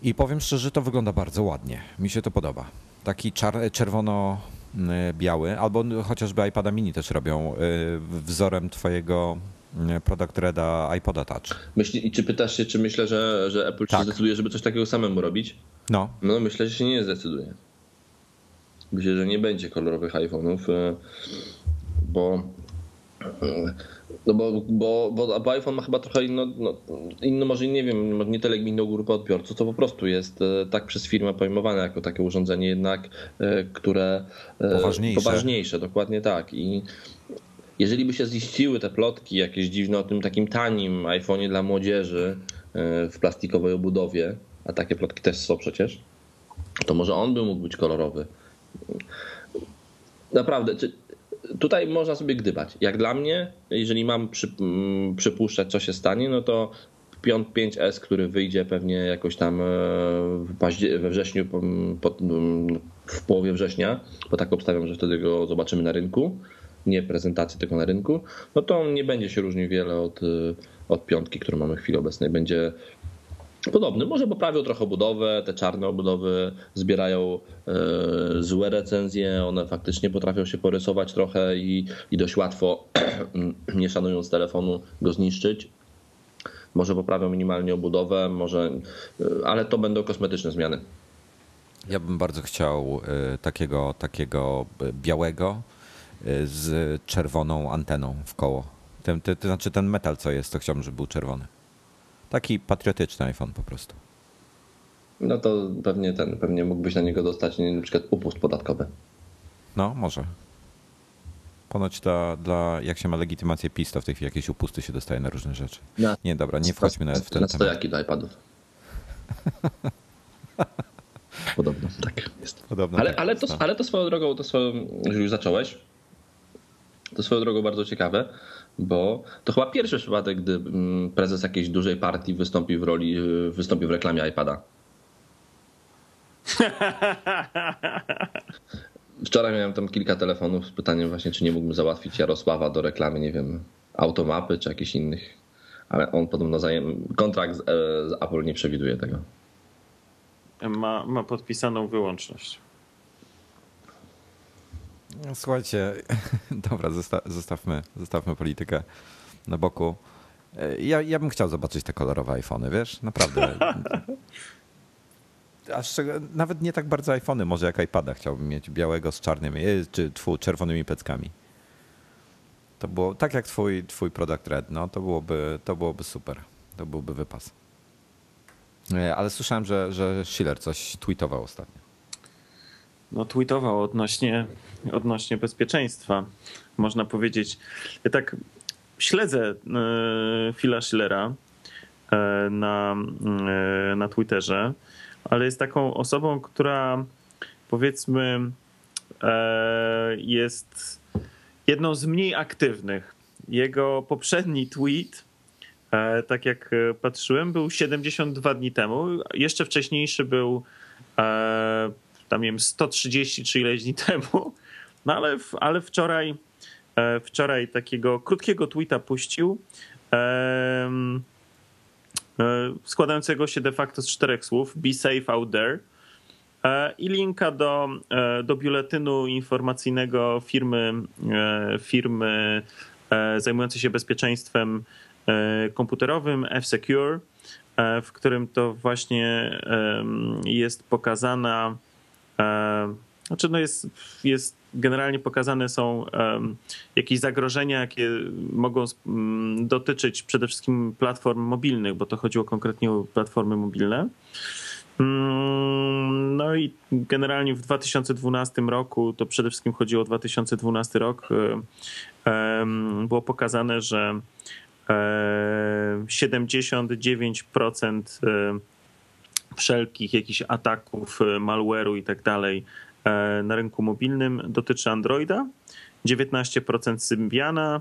I powiem szczerze, to wygląda bardzo ładnie. Mi się to podoba. Taki czerwono Y, biały, albo chociażby iPada mini też robią wzorem twojego product reda iPoda Touch. Myśli, I czy pytasz się, czy myślę, że, że Apple tak. się zdecyduje, żeby coś takiego samemu robić? No. No myślę, że się nie zdecyduje. Myślę, że nie będzie kolorowych iPhone'ów, bo no bo, bo, bo iPhone ma chyba trochę inną, no, inną, może nie wiem, nie tyle inną grupę odbiorców, to po prostu jest e, tak przez firmę pojmowane jako takie urządzenie jednak, e, które e, poważniejsze, poważniejsze dokładnie tak i jeżeli by się ziściły te plotki jakieś dziwne o tym takim tanim iPhone'ie dla młodzieży w plastikowej obudowie, a takie plotki też są przecież, to może on by mógł być kolorowy. Naprawdę, czy, tutaj można sobie gdybać. Jak dla mnie, jeżeli mam przy, mm, przypuszczać, co się stanie, no to Piąt 5S, który wyjdzie pewnie jakoś tam e, we wrześniu, w połowie września, bo tak obstawiam, że wtedy go zobaczymy na rynku, nie prezentacji, tylko na rynku, no to on nie będzie się różnił wiele od, e, od piątki, którą mamy w chwili obecnej. Będzie podobny. Może poprawią trochę obudowę, te czarne obudowy zbierają e, złe recenzje, one faktycznie potrafią się porysować trochę i, i dość łatwo, nie szanując telefonu, go zniszczyć. Może poprawią minimalnie obudowę, może, e, ale to będą kosmetyczne zmiany. Ja bym bardzo chciał e, takiego, takiego białego z czerwoną anteną w koło. Ten, to znaczy ten metal, co jest, to chciałbym, żeby był czerwony. Taki patriotyczny iPhone po prostu. No to pewnie ten, pewnie mógłbyś na niego dostać na przykład upust podatkowy. No, może. Ponoć dla, dla, jak się ma legitymację PiS, to w tej chwili jakieś upusty się dostaje na różne rzeczy. Na, nie, dobra, nie wchodźmy nawet w ten na stojaki do iPadów. Podobno, tak jest. Podobno ale, tak ale, to, no. ale to swoją drogą, to swoją, już zacząłeś, to swoją drogą bardzo ciekawe bo to chyba pierwszy przypadek, gdy mm, prezes jakiejś dużej partii wystąpi w roli, wystąpi w reklamie iPada. Wczoraj miałem tam kilka telefonów z pytaniem właśnie, czy nie mógłbym załatwić Jarosława do reklamy, nie wiem, automapy czy jakichś innych, ale on podobno zajem, kontrakt z, e, z Apple nie przewiduje tego. Ma, ma podpisaną wyłączność. Słuchajcie, dobra, zostawmy, zostawmy politykę na boku. Ja, ja bym chciał zobaczyć te kolorowe iPhony, wiesz? Naprawdę. Aż nawet nie tak bardzo iPhony, może jak iPada chciałbym mieć białego z czarnymi, e, czy tfu, czerwonymi peckami. To było tak jak twój, twój product red, no to byłoby, to byłoby super. To byłby wypas. E, ale słyszałem, że, że Schiller coś tweetował ostatnio no, tweetował odnośnie, odnośnie bezpieczeństwa. Można powiedzieć, ja tak śledzę e, Phila Schillera e, na, e, na Twitterze, ale jest taką osobą, która powiedzmy jest jedną z mniej aktywnych. Jego poprzedni tweet, tak jak patrzyłem, był 72 dni temu. Jeszcze wcześniejszy był tam wiem 130 czy ileś dni temu, no ale, ale wczoraj, e, wczoraj takiego krótkiego tweeta puścił, e, składającego się de facto z czterech słów be safe out there e, i linka do, do biuletynu informacyjnego firmy, firmy zajmującej się bezpieczeństwem komputerowym F-Secure, w którym to właśnie jest pokazana znaczy, no jest, jest generalnie pokazane są jakieś zagrożenia, jakie mogą dotyczyć przede wszystkim platform mobilnych, bo to chodziło konkretnie o platformy mobilne. Mm, no i generalnie w 2012 roku, to przede wszystkim chodziło o 2012 rok, było pokazane, że 79% wszelkich jakichś ataków, malware'u i tak dalej na rynku mobilnym dotyczy Androida. 19% Symbiana,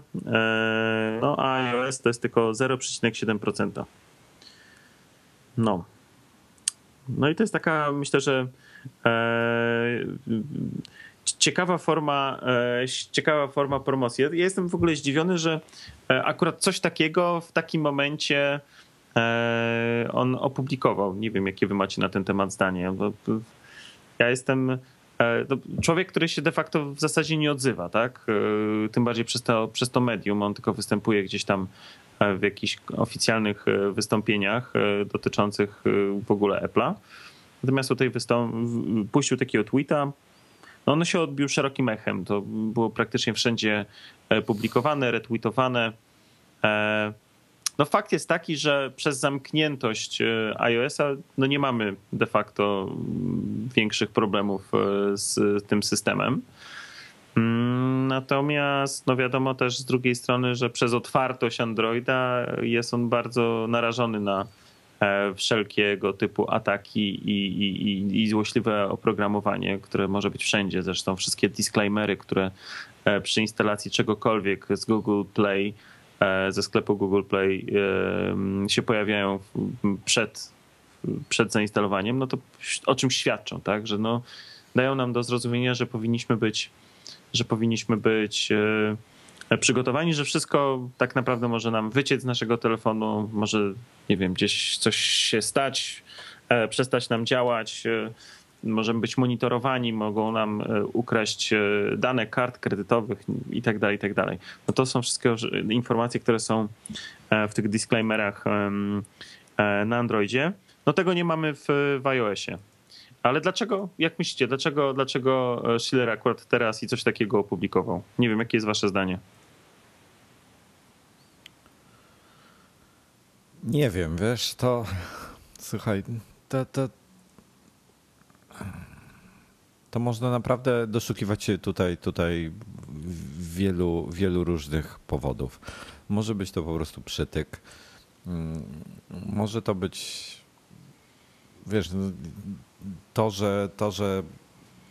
no a iOS to jest tylko 0,7%. No. No i to jest taka, myślę, że e, ciekawa forma, e, ciekawa forma promocji. Ja jestem w ogóle zdziwiony, że e, akurat coś takiego w takim momencie e, on opublikował. Nie wiem, jakie wy macie na ten temat zdanie. Ja jestem e, człowiek, który się de facto w zasadzie nie odzywa, tak? E, tym bardziej przez to, przez to medium. On tylko występuje gdzieś tam w jakichś oficjalnych e, wystąpieniach e, dotyczących e, w ogóle Apple'a. Natomiast tutaj puścił takiego tweeta. No ono się odbił szerokim echem. To było praktycznie wszędzie publikowane, retweetowane. No fakt jest taki, że przez zamkniętość iOS-a no nie mamy de facto większych problemów z tym systemem. Mm, natomiast no wiadomo też z drugiej strony, że przez otwartość Androida jest on bardzo narażony na e, wszelkiego typu ataki i, i, i złośliwe oprogramowanie, które może być wszędzie. Zresztą wszystkie disclaimery, które e, przy instalacji czegokolwiek z Google Play, e, ze sklepu Google Play się pojawiają przed, przed zainstalowaniem, no to o czym świadczą, tak? Że no, dają nam do zrozumienia, że powinniśmy być że powinniśmy być e, przygotowani, że wszystko tak naprawdę może nam wyciec z naszego telefonu, może, nie wiem, gdzieś coś się stać, e, przestać nam działać, e, możemy być monitorowani, mogą nam ukraść dane kart kredytowych i tak dalej, i tak. No to są wszystkie informacje, które są w tych disclaimerach na Androidzie. No tego nie mamy w, w iOSie. Ale dlaczego, jak myślicie, dlaczego, dlaczego e, Schiller akurat teraz i coś takiego opublikował? Nie wiem, jakie jest wasze zdanie? Nie wiem, wiesz, to słuchaj, to, to, to można naprawdę doszukiwać się tutaj, tutaj wielu, wielu różnych powodów. Może być to po prostu przytyk. Mm, może to być, wiesz, no, to, że, to, że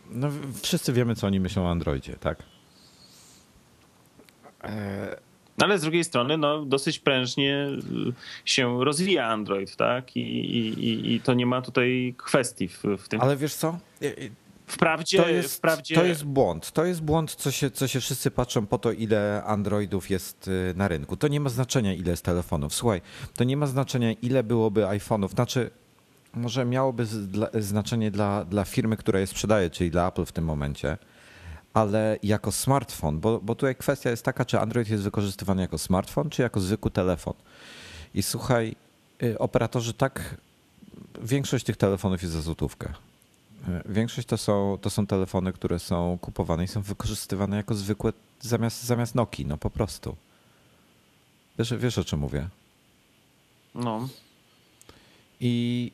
no, wszyscy wiemy, co oni myślą o Androidzie, tak? E, ale z drugiej strony, no, dosyć prężnie się rozwija Android, tak? I, i, i to nie ma tutaj kwestii w, w tym. Ale wiesz co? Wprawdzie to jest, wprawdzie to jest błąd. To jest błąd, co się, co się wszyscy patrzą po to, ile Androidów jest y, na rynku. To nie ma znaczenia, ile jest telefonów. Słuchaj, to nie ma znaczenia, ile byłoby iPhone'ów. Znaczy, może miałoby znaczenie dla, dla firmy, która je sprzedaje, czyli dla Apple w tym momencie, ale jako smartfon, bo, bo tutaj kwestia jest taka, czy Android jest wykorzystywany jako smartfon, czy jako zwykły telefon. I słuchaj, y, operatorzy tak, większość tych telefonów jest za złotówkę. Y, większość to są, to są telefony, które są kupowane i są wykorzystywane jako zwykłe zamiast, zamiast Nokii, no po prostu. Wiesz, wiesz o czym mówię? No. I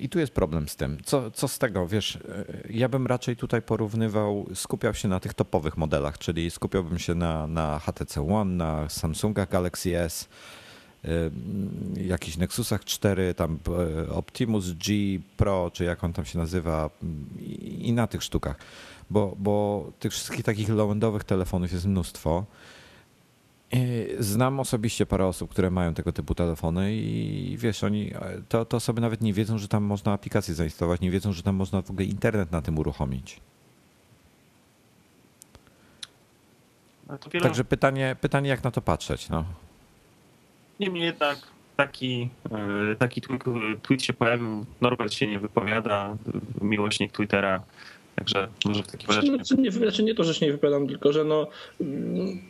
i tu jest problem z tym. Co, co z tego, wiesz, e, ja bym raczej tutaj porównywał, skupiał się na tych topowych modelach, czyli skupiałbym się na, na HTC One, na Samsungach Galaxy S, e, jakichś Nexusach 4, tam e, Optimus G Pro, czy jak on tam się nazywa, i na tych sztukach. Bo, bo tych wszystkich takich low-endowych telefonów jest mnóstwo. Znam osobiście parę osób, które mają tego typu telefony i wiesz, oni to, to osoby nawet nie wiedzą, że tam można aplikację zainstalować, nie wiedzą, że tam można w ogóle internet na tym uruchomić. Wiele... Także pytanie, pytanie, jak na to patrzeć. No. Niemniej jednak taki, e, taki tweet się pojawił, Norbert się nie wypowiada, miłośnik Twittera, także może w takim razie... Znaczy nie, znaczy nie to, że się nie wypowiadam, tylko że no mm,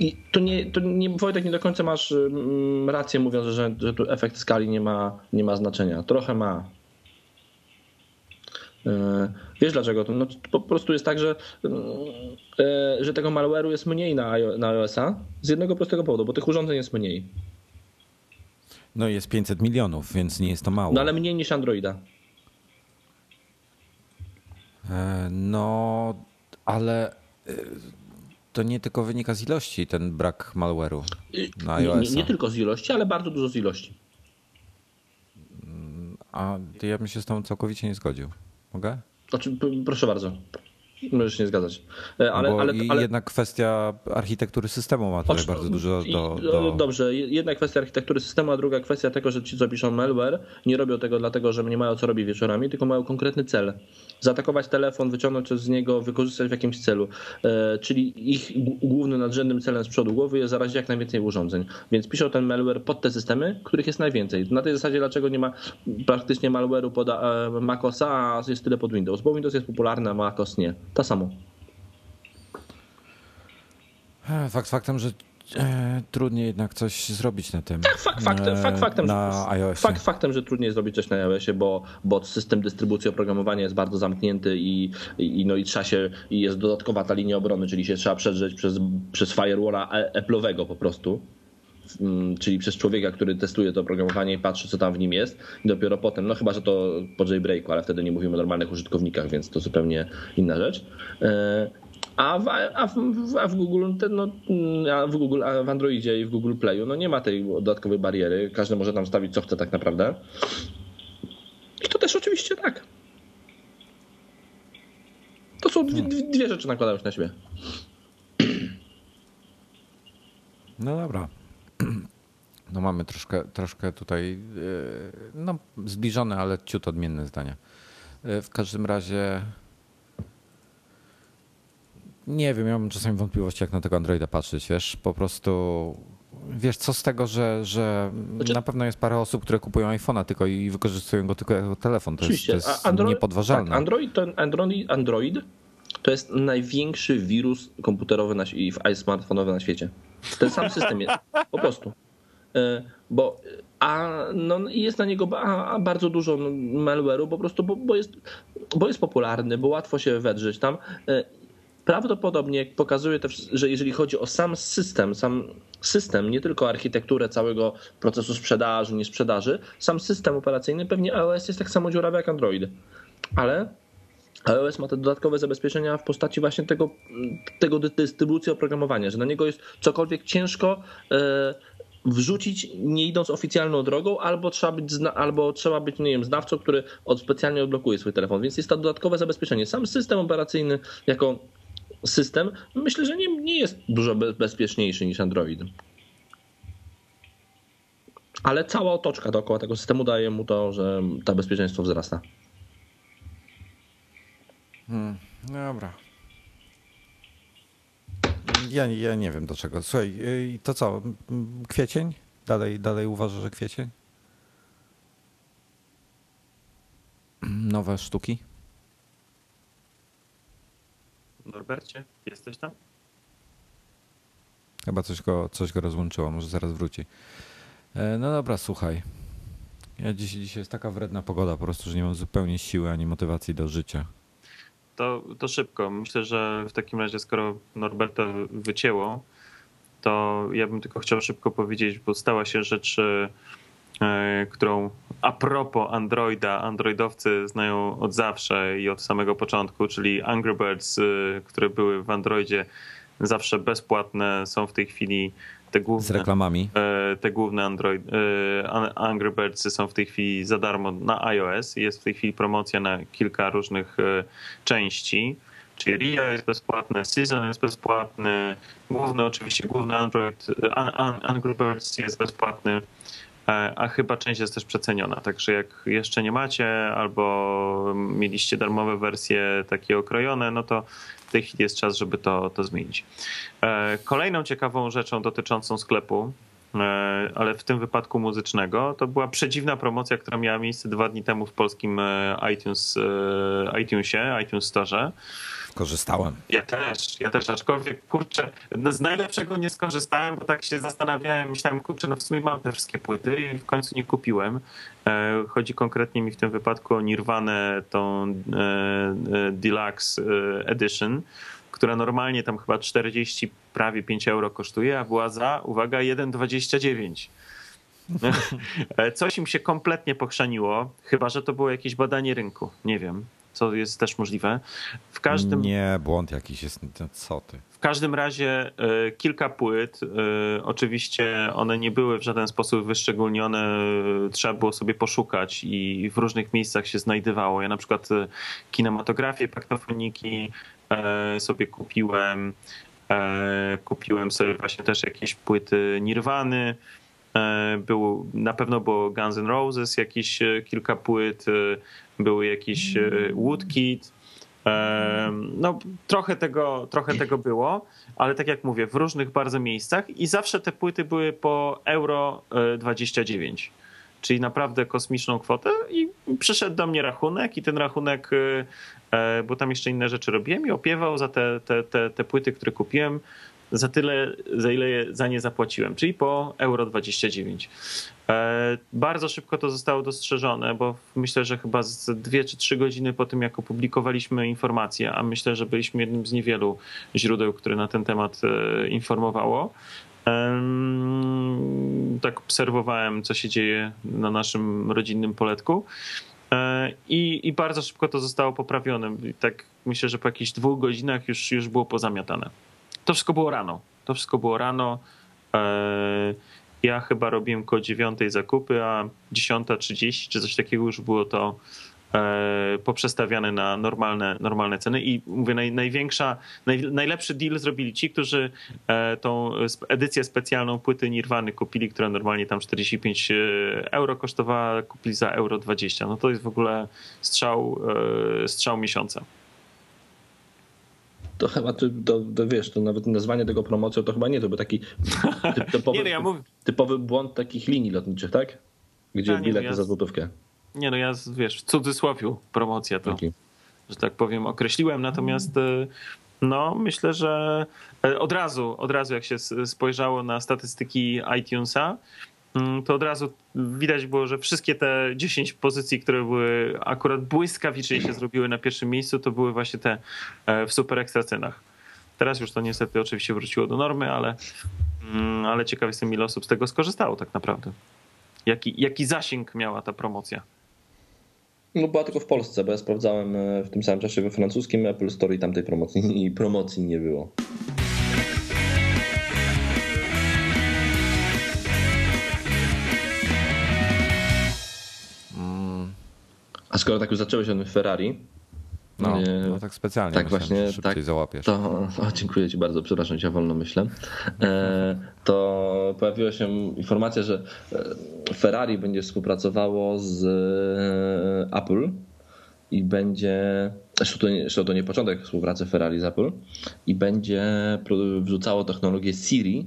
i to nie, to nie, Wojtek, nie do końca masz mm, rację mówiąc, że, że tu efekt skali nie ma, nie ma znaczenia. Trochę ma. E, wiesz dlaczego? No, po prostu jest tak, że, e, że tego malware'u jest mniej na, na iOS-a z jednego prostego powodu, bo tych urządzeń jest mniej. No jest 500 milionów, więc nie jest to mało. No ale mniej niż Androida. E, no, ale to nie tylko wynika z ilości ten brak malware'u na nie, iOS. nie, nie tylko z ilości, ale bardzo dużo z ilości. A ja bym się z tą całkowicie nie zgodził. Mogę? Znaczy, proszę bardzo. Możesz się nie zgadzać. E, ale, ale, ale... jednak kwestia architektury systemu ma tutaj bardzo dużo do, do... Dobrze, jedna kwestia architektury systemu, a druga kwestia tego, że ci, co piszą malware, nie robią tego dlatego, że nie mają co robić wieczorami, tylko mają konkretny cel. Zaatakować telefon, wyciągnąć coś z niego, wykorzystać w jakimś celu. E, czyli ich głównym nadrzędnym celem z przodu głowy jest zarazić jak najwięcej urządzeń. Więc piszą ten malware pod te systemy, których jest najwięcej. Na tej zasadzie dlaczego nie ma praktycznie malware'u pod e, MacOSa, a jest tyle pod Windows? Bo Windows jest popularny, a MacOS nie. To samo. Fakt faktem, że e, trudniej jednak coś zrobić na tym. Tak, fakt, faktem, e, fakt, faktem, na iOS. Fakt faktem, że trudniej zrobić coś na iOSie, bo, bo system dystrybucji oprogramowania jest bardzo zamknięty i, i, no i trzeba się, i jest dodatkowa ta linia obrony, czyli się trzeba przedrzeć przez, przez firewalla Apple'owego po prostu czyli przez człowieka, który testuje to oprogramowanie i patrzy, co tam w nim jest. I dopiero potem, no chyba, że to po jailbreaku, ale wtedy nie mówimy o normalnych użytkownikach, więc to zupełnie inna rzecz. E, a w, a w, a w Google, no, a w Google, a w Androidzie i w Google Playu no nie ma tej dodatkowej bariery. Każdy może tam stawić co chce tak naprawdę. I to też oczywiście tak. To są dwie, dwie rzeczy nakładają się na siebie. No dobra. No mamy troszkę, troszkę tutaj e, no, zbliżone, ale ciut odmienne zdania. E, w każdym razie nie wiem, ja mam czasami wątpliwości, jak na tego Androida patrzeć, wiesz, po prostu wiesz, co z tego, że, że znaczy... na pewno jest parę osób, które kupują iPhone'a tylko i wykorzystują go tylko jako telefon. To Oczywiście. jest, to jest Android, niepodważalne. Tak, Android, to, Android, Android to jest największy wirus komputerowy na, i smartfonowy na świecie. Ten sam system jest, po prostu. E, bo a no, jest na niego bardzo dużo malware'u po prostu, bo, bo, jest, bo jest popularny, bo łatwo się wedrzeć tam e, prawdopodobnie pokazuje to, że jeżeli chodzi o sam system, sam system, nie tylko architekturę całego procesu sprzedaży, nie sprzedaży, sam system operacyjny, pewnie iOS jest tak samo dziurawy jak Android. Ale iOS ma te dodatkowe zabezpieczenia w postaci właśnie tego, tego dystrybucji oprogramowania, że na niego jest cokolwiek ciężko e, wrzucić, nie idąc oficjalną drogą, albo trzeba być, albo trzeba być nie wiem, znawcą, który od, specjalnie odblokuje swój telefon. Więc jest to dodatkowe zabezpieczenie. Sam system operacyjny jako system, myślę, że nie, nie jest dużo bezpieczniejszy niż Android. Ale cała otoczka dookoła tego systemu daje mu to, że to bezpieczeństwo wzrasta. Hmm, dobra. Ja, ja nie wiem do czego. Słuchaj, y, to co? Kwiecień? Dalej, dalej uważasz, że kwiecień? Nowe sztuki? Norbercie, jesteś tam? Chyba coś go, coś go rozłączyło, może zaraz wróci. E, no dobra, słuchaj. Ja dzisiaj, dzisiaj jest taka wredna pogoda po prostu, że nie mam zupełnie siły ani motywacji do życia. To, to szybko. Myślę, że w takim razie, skoro Norberta wycięło, to ja bym tylko chciał szybko powiedzieć, bo stała się rzecz E, którą a propos Androida, Androidowcy znają od zawsze i od samego początku, czyli Angry Birds, e, które były w Androidzie zawsze bezpłatne, są w tej chwili te główne. Z reklamami. E, te główne Android, Angry Birds są w tej chwili za darmo na iOS. Jest w tej chwili promocja na kilka różnych części. Czyli RIA jest bezpłatne, Season jest bezpłatny, główny oczywiście, główny Android, Angry Birds jest bezpłatny. E, a chyba część jest też przeceniona. Także jak jeszcze nie macie albo mieliście darmowe wersje takie okrojone, no to w tej chwili jest czas, żeby to, to zmienić. E, kolejną ciekawą rzeczą dotyczącą sklepu, e, ale w tym wypadku muzycznego, to była przedziwna promocja, która miała miejsce dwa dni temu w polskim iTunes, iTunesie, iTunes Store Korzystałem. Ja też, ja też, aczkolwiek kurczę, no z najlepszego nie skorzystałem, bo tak się zastanawiałem, myślałem, kurczę, no w sumie mam te wszystkie płyty i w końcu nie kupiłem. E, chodzi konkretnie mi w tym wypadku o Nirvanę, tą e, e, Deluxe Edition, która normalnie tam chyba 40, prawie 5 euro kosztuje, a była za, uwaga, 1,29. Coś im się kompletnie pochrzaniło, chyba że to było jakieś badanie rynku, nie wiem. Co jest też możliwe. W każdym... Nie, błąd jakiś jest, co ty. W każdym razie kilka płyt, oczywiście one nie były w żaden sposób wyszczególnione, trzeba było sobie poszukać i w różnych miejscach się znajdywało. Ja na przykład kinematografię paktofoniki sobie kupiłem, kupiłem sobie właśnie też jakieś płyty Nirwany, E, był, na pewno było Guns N' Roses, jakieś e, kilka płyt, e, były jakieś Woodkid. No, trochę tego, trochę tego było, ale tak jak mówię, w różnych bardzo miejscach i zawsze te płyty były po euro 29, czyli naprawdę kosmiczną kwotę i przyszedł do mnie rachunek i ten rachunek, bo tam jeszcze inne rzeczy robiłem i opiewał za te, te, te, te płyty, które kupiłem za tyle, za ile za nie zapłaciłem, czyli po euro 29. E, bardzo szybko to zostało dostrzeżone, bo myślę, że chyba z dwie czy trzy godziny po tym, jak opublikowaliśmy informacje, a myślę, że byliśmy jednym z niewielu źródeł, które na ten temat e, informowało. Tak obserwowałem, co się dzieje na naszym rodzinnym poletku. E, I, I, bardzo szybko to zostało poprawione. tak myślę, że po jakichś dwóch godzinach już, już było pozamiatane. To wszystko było rano. To wszystko było rano. E, ja chyba robiłem koło dziewiątej zakupy, a 10.30 czy coś takiego już było to e, poprzestawiane na normalne, normalne ceny i mówię, naj, największa, naj, najlepszy deal zrobili ci, którzy e, tą edycję specjalną płyty Nirwany kupili, która normalnie tam 45 euro kosztowała, kupili za euro 20. No to jest w ogóle strzał, strzał miesiąca to chyba to, to, to, wiesz, to nawet nazwanie tego promocją to chyba nie, to był taki typowy, nie, no ja mówię... typowy błąd takich linii lotniczych, tak? Gdzie ja, bilet no ja... za złotówkę. Nie no ja, wiesz, w cudzysłowiu promocja to, okay. że tak powiem, określiłem, natomiast e, no myślę, że e, od razu, od razu jak się spojrzało na statystyki iTunesa, to od razu widać było, że wszystkie te 10 pozycji, które były akurat błyskawicznie się zrobiły na pierwszym miejscu, to były właśnie te e, w super ekstra cenach. Teraz już to niestety oczywiście wróciło do normy, ale, mm, ale ciekaw jestem, ile osób z tego skorzystało tak naprawdę. Jaki, jaki zasięg miała ta promocja? No była tylko w Polsce, bo ja sprawdzałem e, w tym samym czasie we francuskim Apple Store i tamtej promocji, i promocji nie było. A skoro tak już zacząłeś od Ferrari, no, no, tak specjalnie. Tak właśnie, tak. Załapiesz. To, o, dziękuję Ci bardzo, przepraszam Cię, wolno myślę. E, to pojawiła się informacja, że e, Ferrari będzie współpracowało z e, Apple i będzie. Zresztą to, nie, zresztą to nie początek współpracy Ferrari z Apple i będzie wrzucało technologię Siri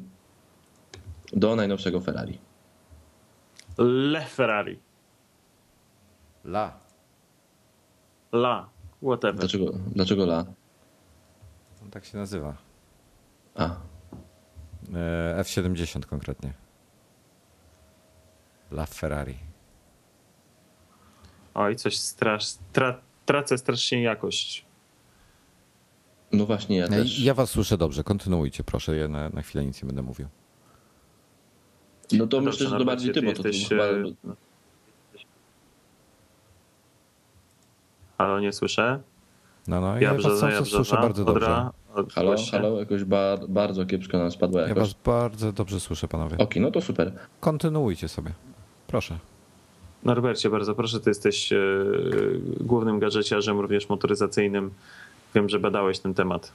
do najnowszego Ferrari. Le Ferrari. La. La, whatever. Dlaczego, dlaczego La? On tak się nazywa. A. E, F70 konkretnie. La Ferrari. Oj, coś strasz, tra, tracę strasznie jakość. No właśnie, ja też. Ja was słyszę dobrze, kontynuujcie proszę, ja na, na chwilę nic nie będę mówił. No to myślę, że to bardziej ty, bo to, jesteś, chyba... Halo, nie słyszę. No, no, ja, ja ja słyszę bardzo dobrze. Odra, halo, halo, jakoś bar, bardzo kiepsko nam spadło jakoś. Ja was bardzo dobrze słyszę, panowie. Okej, okay, no to super. Kontynuujcie sobie. Proszę. Norbercie, bardzo proszę, ty jesteś e, głównym gadżeciarzem, również motoryzacyjnym. Wiem, że badałeś ten temat.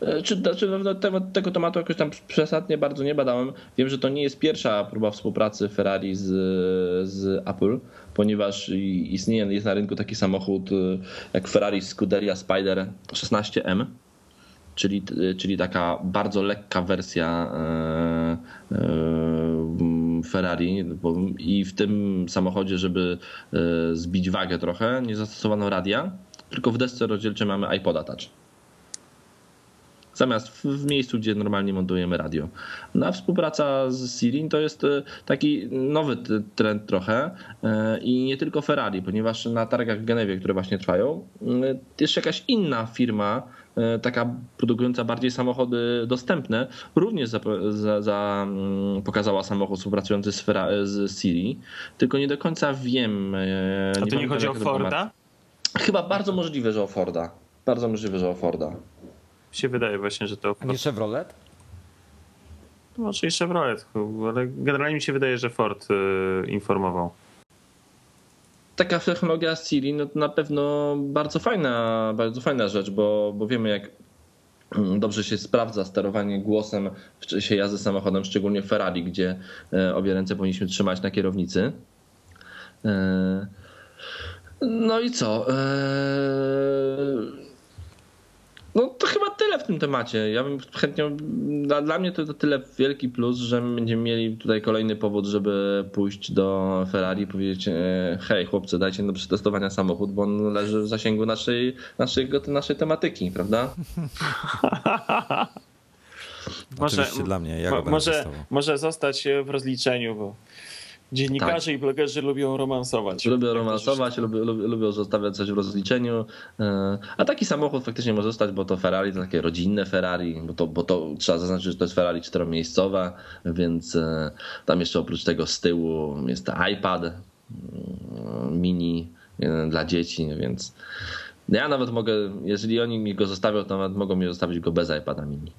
E, czy, znaczy, no, temat tego tematu jakoś tam przesadnie bardzo nie badałem. Wiem, że to nie jest pierwsza próba współpracy Ferrari z, z Apple, ponieważ istnieje jest na rynku taki samochód e, jak Ferrari Scuderia Spider 16M, czyli, e, czyli taka bardzo lekka wersja Ferrari i w tym samochodzie, żeby zbić wagę trochę, nie zastosowano radia, tylko w desce rozdzielczej mamy iPoda Touch zamiast w, w, miejscu, gdzie normalnie montujemy radio. No a współpraca z Siri to jest e, taki nowy trend trochę e, i nie tylko Ferrari, ponieważ na targach w Genewie, które właśnie trwają, e, jeszcze jakaś inna firma, taka produkująca bardziej samochody dostępne, również za, za, za mm, pokazała samochód współpracujący z, z Siri, tylko nie do końca wiem. A to nie chodzi o Forda? Chyba bardzo możliwe, że o Forda. Bardzo możliwe, że o Forda. Mi się wydaje właśnie, że to... A nie Chevrolet? Może i Chevrolet, ale generalnie mi się wydaje, że Ford y, informował. Taka technologia Siri no to na pewno bardzo fajna, bardzo fajna rzecz, bo, bo wiemy jak dobrze się sprawdza sterowanie głosem w czasie jazdy samochodem, szczególnie w Ferrari, gdzie e, obie ręce powinniśmy trzymać na kierownicy. E, no i co? E, no to chyba tyle w tym temacie. Ja bym chętnie. Dla, dla mnie to, to tyle wielki plus, że będziemy mieli tutaj kolejny powód, żeby pójść do Ferrari i powiedzieć: e, hej, chłopcy, dajcie do przetestowania samochód, bo on leży w zasięgu naszej, naszej, naszej tematyki, prawda? może, dla mnie. Ja może, może zostać w rozliczeniu, bo Dziennikarze tak. i blogerzy lubią romansować. Lubią romansować, lubią, lubią zostawiać coś w rozliczeniu. E, a taki samochód faktycznie może zostać, bo to Ferrari to takie rodzinne Ferrari, bo to, bo to trzeba zaznaczyć, że to jest Ferrari czteromiejscowe, więc e, tam jeszcze oprócz tego z tyłu jest iPad e, mini dla dzieci, więc ja nawet mogę, jeżeli oni mi go zostawią, to nawet mogą mi zostawić go bez iPada mini.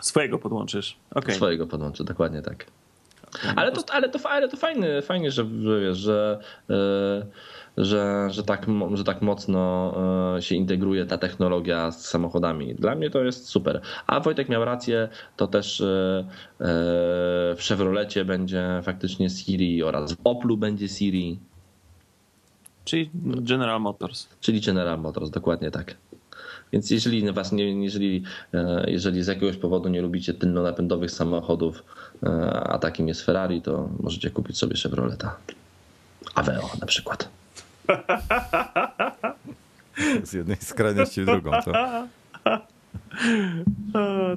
Swojego podłączysz. Okay. Swojego podłączę, dokładnie tak. Ale to, ale to, ale to fajnie, że, że wiesz, że, e, że, że, tak, że tak mocno e, się integruje ta technologia z samochodami. Dla mnie to jest super. A Wojtek miał rację, to też e, w Chevrolecie będzie faktycznie Siri oraz w Oplu będzie Siri. Czyli General Motors. Czyli General Motors, dokładnie tak. Więc jeżeli was nie, jeżeli, e, jeżeli z jakiegoś powodu nie lubicie tylnonapędowych samochodów, e, a takim jest Ferrari, to możecie kupić sobie Chevroleta. Aveo na przykład. Z jednej skrajności w drugą, co?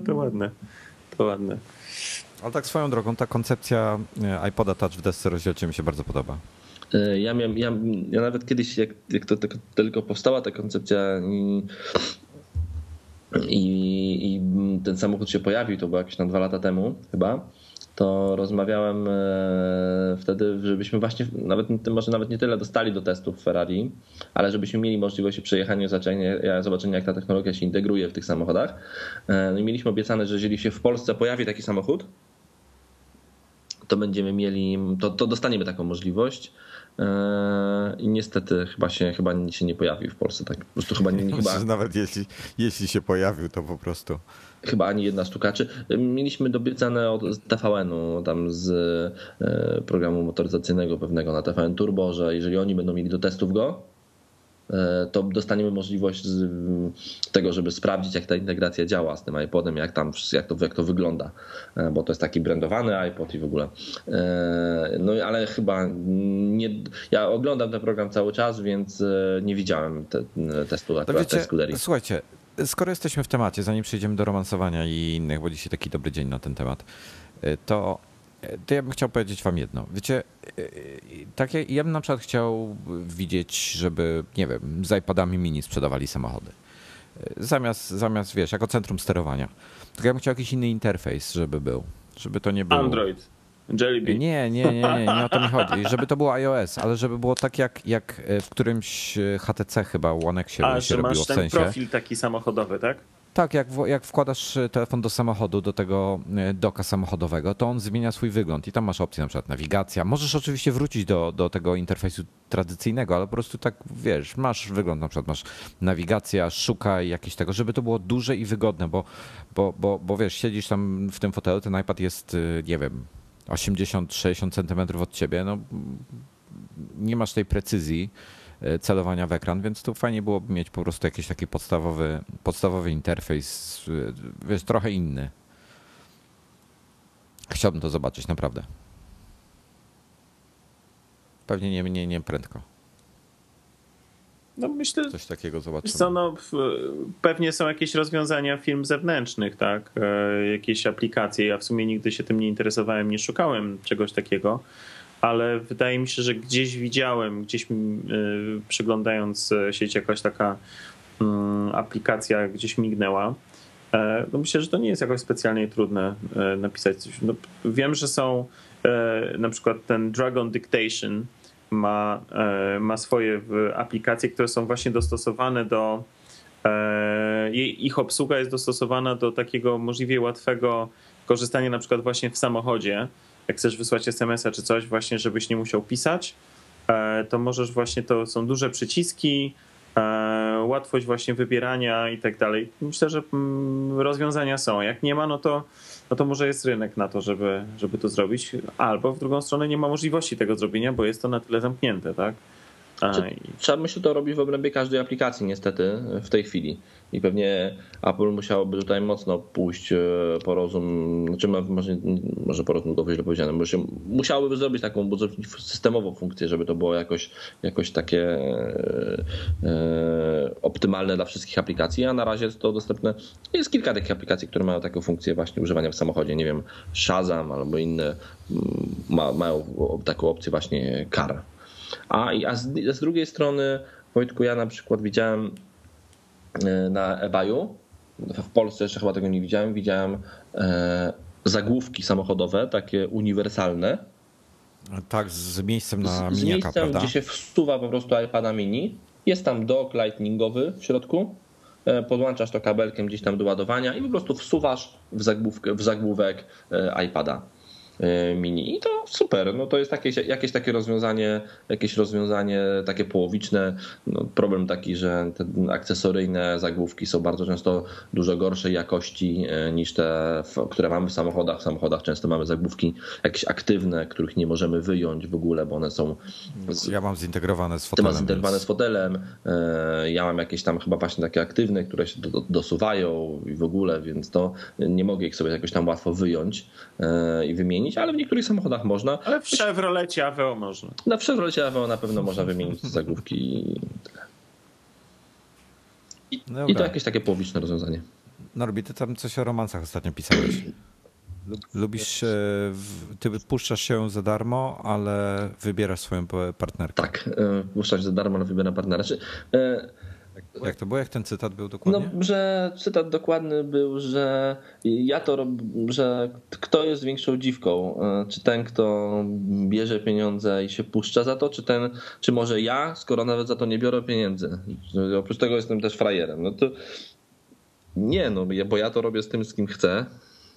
to ładne. To ładne. Ale tak swoją drogą, ta koncepcja e, iPoda Touch w desce rozdzielcie mi się bardzo podoba. Ja, miałem, ja, ja nawet kiedyś, jak, jak to, to, tylko powstała ta koncepcja i, i ten samochód się pojawił, to było jakieś na dwa lata temu chyba, to rozmawiałem e, wtedy, żebyśmy właśnie nawet może nawet nie tyle dostali do testów Ferrari, ale żebyśmy mieli możliwość przejechania, zobaczenia, zobaczenia jak ta technologia się integruje w tych samochodach. E, no i mieliśmy obiecane, że jeżeli się w Polsce pojawi taki samochód, to będziemy mieli, to, to dostaniemy taką możliwość. I niestety chyba się, chyba się nie pojawił w Polsce. Tak, po prostu chyba nie, chyba... Nawet jeśli, jeśli się pojawił, to po prostu. Chyba ani jedna sztuka. Czy mieliśmy dobiecane od TVN-u, tam z e, programu motoryzacyjnego pewnego na TVN Turbo, że jeżeli oni będą mieli do testów go, to dostaniemy możliwość tego, żeby sprawdzić, jak ta integracja działa z tym iPodem, jak, tam, jak, to, jak to wygląda, e, bo to jest taki brandowany iPod i w ogóle. E, no ale chyba nie. Ja oglądam ten program cały czas, więc nie widziałem te, testu akurat wiecie, tej Słuchajcie, skoro jesteśmy w temacie, zanim przejdziemy do romansowania i innych, bo dzisiaj taki dobry dzień na ten temat, to to ja bym chciał powiedzieć wam jedno. Wiecie, e, e, takie, ja bym na przykład chciał widzieć, żeby, nie wiem, z iPadami mini sprzedawali samochody. E, zamiast, zamiast wiesz, jako centrum sterowania. To ja bym chciał jakiś inny interfejs, żeby był. Żeby to nie było... Android. Jelly. Nie, nie, nie, nie, nie o to mi chodzi. Żeby to było iOS, ale żeby było tak jak, jak w którymś HTC chyba Łonek się, A, się robiło masz w sensie. ten profil taki samochodowy, tak? Tak, jak, jak wkładasz e, telefon do samochodu, do tego e, doka samochodowego, to on zmienia swój wygląd i tam masz opcję na przykład nawigacja. Możesz oczywiście wrócić do, do tego interfejsu tradycyjnego, ale po prostu tak wiesz, masz wygląd, na przykład masz nawigacja, szukaj jakieś tego, żeby to było duże i wygodne, bo, bo, bo, bo wiesz, siedzisz tam w tym fotelu, ten iPad jest, e, nie wiem, 80-60 centymetrów od ciebie, no nie masz tej precyzji E, celowania w ekran, więc tu fajnie byłoby mieć po prostu jakiś taki podstawowy, podstawowy interfejs, e, wiesz, trochę inny. Chciałbym to zobaczyć, naprawdę. Pewnie nie, nie, nie prędko. No myślę, coś takiego zobaczymy. Co, no, pewnie są jakieś rozwiązania film zewnętrznych, tak? E, jakieś aplikacje. Ja w sumie nigdy się tym nie interesowałem, nie szukałem czegoś takiego ale wydaje mi się, że gdzieś widziałem, gdzieś y, przyglądając e, sieć jakaś taka mm, aplikacja gdzieś mignęła. E, no myślę, że to nie jest jakoś specjalnie trudne e, napisać coś. No wiem, że są na przykład ten Dragon Dictation, ma, ma swoje aplikacje, które są właśnie dostosowane do. Ich obsługa jest dostosowana do takiego możliwie łatwego korzystania na przykład właśnie w samochodzie. Jak chcesz wysłać SMS-a czy coś, właśnie, żebyś nie musiał pisać, to możesz właśnie, to są duże przyciski, E, łatwość właśnie wybierania i tak dalej. Myślę, że mm, rozwiązania są. Jak nie ma, no to, no to może jest rynek na to, żeby, żeby to zrobić, albo w drugą stronę nie ma możliwości tego zrobienia, bo jest to na tyle zamknięte, tak? Trzeba myślę, to robi w obrębie każdej aplikacji niestety w tej chwili. I pewnie Apple musiałoby tutaj mocno pójść e, po rozum, znaczy może, może po rozum to źle powiedziane, musiałyby zrobić taką systemową funkcję, żeby to było jakoś, jakoś takie e, e, optymalne dla wszystkich aplikacji, a na razie jest to dostępne. Jest kilka takich aplikacji, które mają taką funkcję właśnie używania w samochodzie, nie wiem, Shazam albo inne ma, mają taką opcję właśnie car. A, a z, z drugiej strony, Wojtku, ja na przykład widziałem e, na eBayu, w Polsce jeszcze chyba tego nie widziałem, widziałem e, zagłówki samochodowe, takie uniwersalne. Tak, z miejscem na z, z miejscem, prawda? gdzie się wsuwa po prostu iPada mini. Jest tam dock lightningowy w środku. E, podłączasz to kabelkiem gdzieś tam do ładowania i po prostu wsuwasz w, zagłówkę, w zagłówek iPada. E, mini. I to super. No to jest jakieś, jakieś takie rozwiązanie, jakieś rozwiązanie takie połowiczne. No problem taki, że te akcesoryjne zagłówki są bardzo często dużo gorszej jakości e, niż te, które mamy w samochodach. W samochodach często mamy zagłówki jakieś aktywne, których nie możemy wyjąć w ogóle, bo one są. Z... Ja mam zintegrowane z fotelem. Ty masz zintegrowane więc... z fotelem. E, ja mam jakieś tam chyba właśnie takie aktywne, które się dosuwają i w ogóle, więc to nie mogę ich sobie jakoś tam łatwo wyjąć i wymienić wymienić, ale w niektórych samochodach można. Ale w Chevrolecie Aveo można. Na w Chevrolecie Aveo na pewno można wymienić zagłówki i tyle. I, I to jakieś takie połowiczne rozwiązanie. Norbi, ty tam coś o romansach ostatnio pisałeś. Lubisz, ty puszczasz się za darmo, ale wybierasz swoją partnerkę. Tak, e, puszczać za darmo, ale wybieram partnera. Czy, e, jak to było? Jak ten cytat był dokładnie? No, że cytat dokładny był, że ja to rob, że kto jest większą dziwką? E, czy ten, kto bierze pieniądze i się puszcza za to, czy ten, czy może ja, skoro nawet za to nie biorę pieniędzy? Oprócz tego jestem też frajerem. No to nie, no, bo ja to robię z tym, z kim chcę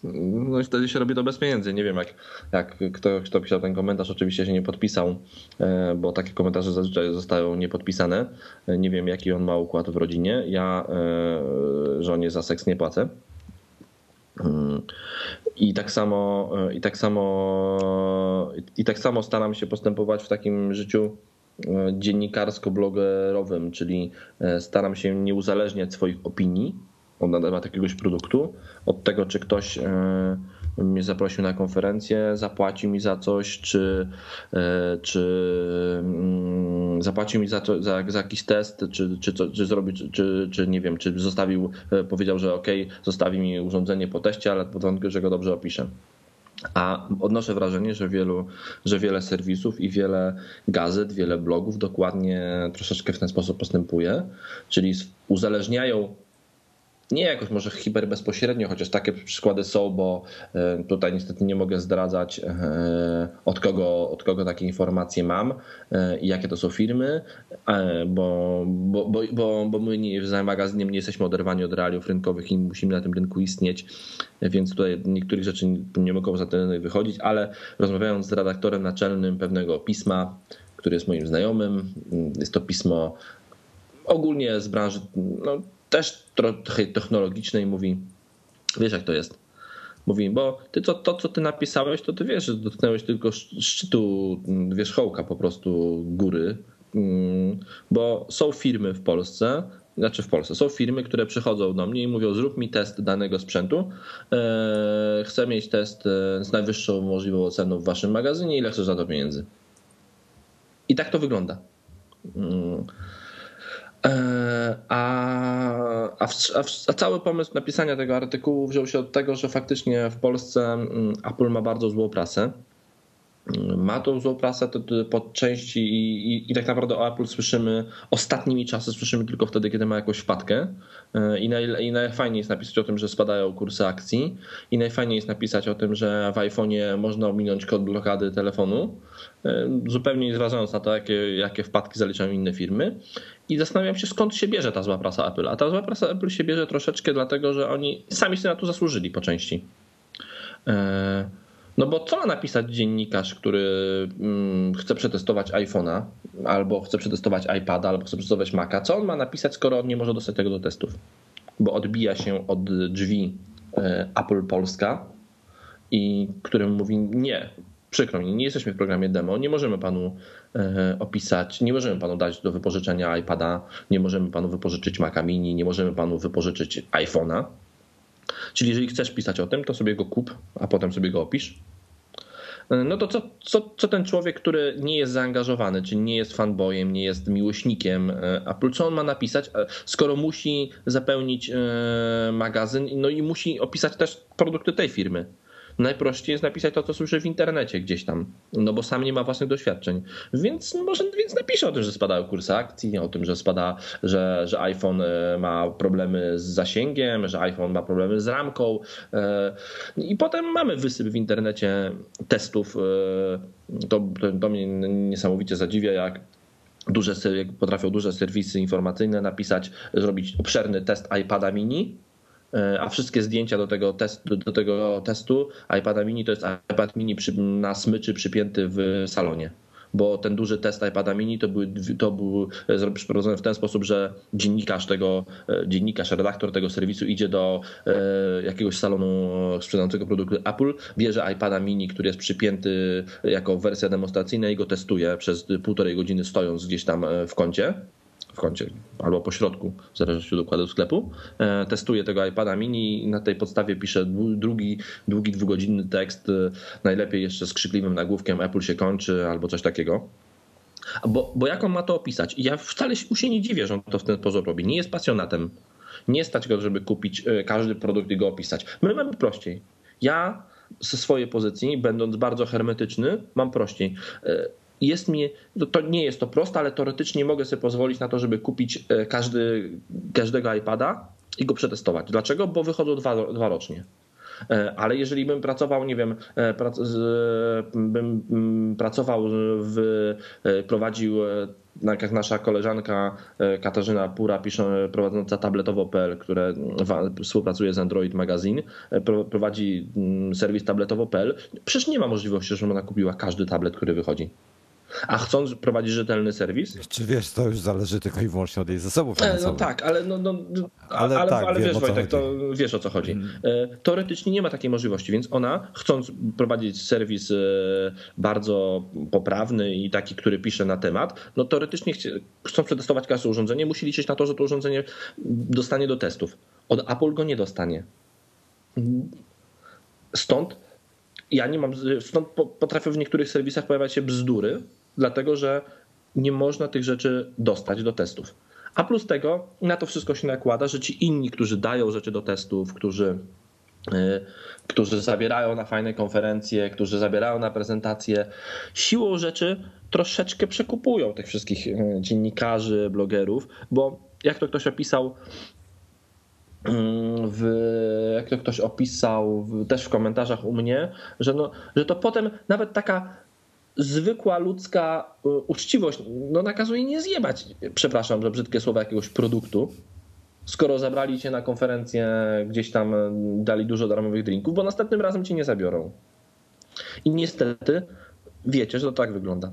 no i wtedy się robi to bez pieniędzy. Nie wiem, jak, jak ktoś, kto pisał ten komentarz, oczywiście się nie podpisał, e, bo takie komentarze zazwyczaj zostają niepodpisane. E, nie wiem, jaki on ma układ w rodzinie. Ja e, żonie za seks nie płacę. Mm. I tak samo, i tak samo, i tak samo staram się postępować w takim życiu dziennikarsko-blogerowym, czyli staram się nie uzależniać swoich opinii na temat jakiegoś produktu, od tego, czy ktoś e, mnie zaprosił na konferencję, zapłacił mi za coś, czy, e, czy mm, zapłacił mi za, to, za, za jakiś test, czy, czy, czy zrobił, czy, czy, czy, nie wiem, czy zostawił, e, powiedział, że ok, zostawi mi urządzenie po teście, ale warunkiem, że go dobrze opiszę. A odnoszę wrażenie, że, wielu, że wiele serwisów i wiele gazet, wiele blogów dokładnie troszeczkę w ten sposób postępuje, czyli uzależniają nie jakoś może hiper bezpośrednio, chociaż takie przykłady są, bo e, tutaj niestety nie mogę zdradzać e, od kogo, od kogo takie informacje mam e, i jakie to są firmy, bo, bo, bo, bo, bo my nie, w magazynie nie jesteśmy oderwani od realiów rynkowych i musimy na tym rynku istnieć, więc tutaj niektórych rzeczy nie mogą za ten wychodzić, ale rozmawiając z redaktorem naczelnym pewnego pisma, który jest moim znajomym, jest to pismo ogólnie z branży no, też trochę technologicznej mówi, wiesz jak to jest. Mówi, bo ty to, to, co ty napisałeś, to ty wiesz, że dotknąłeś tylko szczytu mm, wierzchołka po prostu góry, mm, bo są firmy w Polsce, znaczy w Polsce, są firmy, które przychodzą do mnie i mówią, zrób mi test danego sprzętu, e, chcę mieć test e, z najwyższą możliwą oceną w waszym magazynie, ile chcesz za to pieniędzy. I tak to wygląda. E, a, a, a, cały pomysł napisania tego artykułu wziął się od tego, że faktycznie w Polsce mm, Apple ma bardzo złą prasę. Ma tą złą prasę to, to po części i, i, i, tak naprawdę o Apple słyszymy ostatnimi czasy słyszymy tylko wtedy, kiedy ma jakąś wpadkę i, naj, i najfajniej jest napisać o tym, że spadają kursy akcji i najfajniej jest napisać o tym, że w iPhone'ie można ominąć kod blokady telefonu, zupełnie nie zważając na to, jakie, jakie wpadki zaliczają inne firmy i zastanawiam się, skąd się bierze ta zła prasa Apple. A ta zła prasa Apple się bierze troszeczkę dlatego, że oni sami sobie na to zasłużyli po części. E, no bo co ma napisać dziennikarz, który mm, chce przetestować iPhone'a, albo chce przetestować iPada, albo chce przetestować Maca? Co on ma napisać, skoro on nie może dostać tego do testów? Bo odbija się od drzwi e, Apple Polska, i którym mówi nie, przykro mi, nie jesteśmy w programie demo, nie możemy panu e, opisać, nie możemy panu dać do wypożyczenia iPada, nie możemy panu wypożyczyć Maca Mini, nie możemy panu wypożyczyć iPhone'a. Czyli jeżeli chcesz pisać o tym, to sobie go kup, a potem sobie go opisz. E, no to co, co, co ten człowiek, który nie jest zaangażowany, czyli nie jest fanboyem, nie jest miłośnikiem e, Apple, co on ma napisać, skoro musi zapełnić magazyn, no i musi opisać też produkty tej firmy najprościej jest napisać to, co słyszy w internecie gdzieś tam, no bo sam nie ma własnych doświadczeń. Więc może więc napisze o tym, że spadają kursy akcji, o tym, że spada, że, że iPhone e, ma problemy z zasięgiem, że iPhone ma problemy z ramką. E, I potem mamy wysyp w internecie testów. E, to, to, to mnie niesamowicie zadziwia, jak duże, potrafią duże serwisy informacyjne napisać, zrobić obszerny test iPada mini a wszystkie zdjęcia do tego, test, do tego testu iPada mini to jest iPad mini przy, na smyczy przypięty w salonie. Bo ten duży test iPada mini to, był, to był przeprowadzony w ten sposób, że dziennikarz tego, e, dziennikarz, redaktor tego serwisu idzie do e, jakiegoś salonu sprzedającego produkty Apple, bierze iPada mini, który jest przypięty jako wersja demonstracyjna i go testuje przez półtorej godziny stojąc gdzieś tam w kącie w kącie albo po środku, w zależności od układu sklepu. E, testuję tego iPada mini i na tej podstawie piszę długi, długi dwugodzinny tekst, e, najlepiej jeszcze z krzykliwym nagłówkiem Apple się kończy albo coś takiego. Bo, bo jak on ma to opisać? Ja wcale się, się nie dziwię, że on to w ten sposób robi. Nie jest pasjonatem. Nie stać go, żeby kupić e, każdy produkt i go opisać. My mamy prościej. Ja ze swojej pozycji, będąc bardzo hermetyczny, mam prościej jest mi, to nie jest to proste, ale teoretycznie mogę sobie pozwolić na to, żeby kupić e, każdy, każdego iPada i go przetestować. Dlaczego? Bo wychodzą dwa, dwa rocznie. E, ale jeżeli bym pracował, nie wiem, e, bym mm, pracował w, prowadził jak nasza koleżanka Katarzyna Pura, pisze, prowadząca tabletowo.pl, które współpracuje z Android Magazine, prowadzi serwis tabletowo.pl, przecież nie ma możliwości, żeby ona kupiła każdy tablet, który wychodzi. A chcąc prowadzić rzetelny serwis. Czy wiesz, to już zależy tylko i wyłącznie od jej zasobów e, finansowych. No tak, ale, no, no, ale, ale, tak, ale wiesz, Wojtek, to wiesz o co chodzi. Mm. Teoretycznie nie ma takiej możliwości, więc ona, chcąc prowadzić serwis e, bardzo poprawny i taki, który pisze na temat, no teoretycznie chce, chcą przetestować każde urządzenie, musi liczyć na to, że to urządzenie dostanie do testów. Od Apple go nie dostanie. Stąd ja nie mam, stąd potrafią w niektórych serwisach pojawiać się bzdury, dlatego że nie można tych rzeczy dostać do testów. A plus tego na to wszystko się nakłada, że ci inni, którzy dają rzeczy do testów, którzy, yy, którzy zabierają na fajne konferencje, którzy zabierają na prezentacje, siłą rzeczy troszeczkę przekupują tych wszystkich y, dziennikarzy, blogerów, bo jak to ktoś opisał, w, jak to ktoś opisał w, też w komentarzach u mnie, że, no, że to potem nawet taka zwykła ludzka y, uczciwość no, nakazuje nie zjebać, przepraszam za brzydkie słowa, jakiegoś produktu, skoro zabrali cię na konferencję, gdzieś tam dali dużo darmowych drinków, bo następnym razem cię nie zabiorą. I niestety wiecie, że to tak wygląda.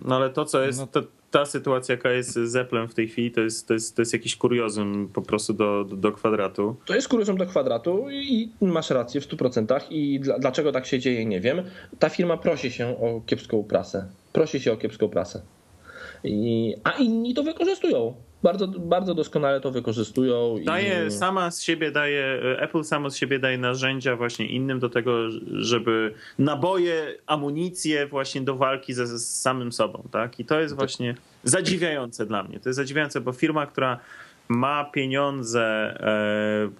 No ale to, co jest, no to, ta sytuacja, jaka jest z Applem w tej chwili, to jest, to jest, to jest jakiś kuriozum po prostu do, do, do kwadratu. To jest kuriozum do kwadratu i masz rację w 100% i dla, dlaczego tak się dzieje, nie wiem. Ta firma prosi się o kiepską prasę. Prosi się o kiepską prasę. I, a inni to wykorzystują bardzo, bardzo doskonale to wykorzystują. Daje i... sama z siebie daje, Apple samo z siebie daje narzędzia właśnie innym do tego, żeby naboje, amunicję właśnie do walki ze, z samym sobą, tak? I to jest właśnie zadziwiające dla mnie. To jest zadziwiające, bo firma, która ma pieniądze, e,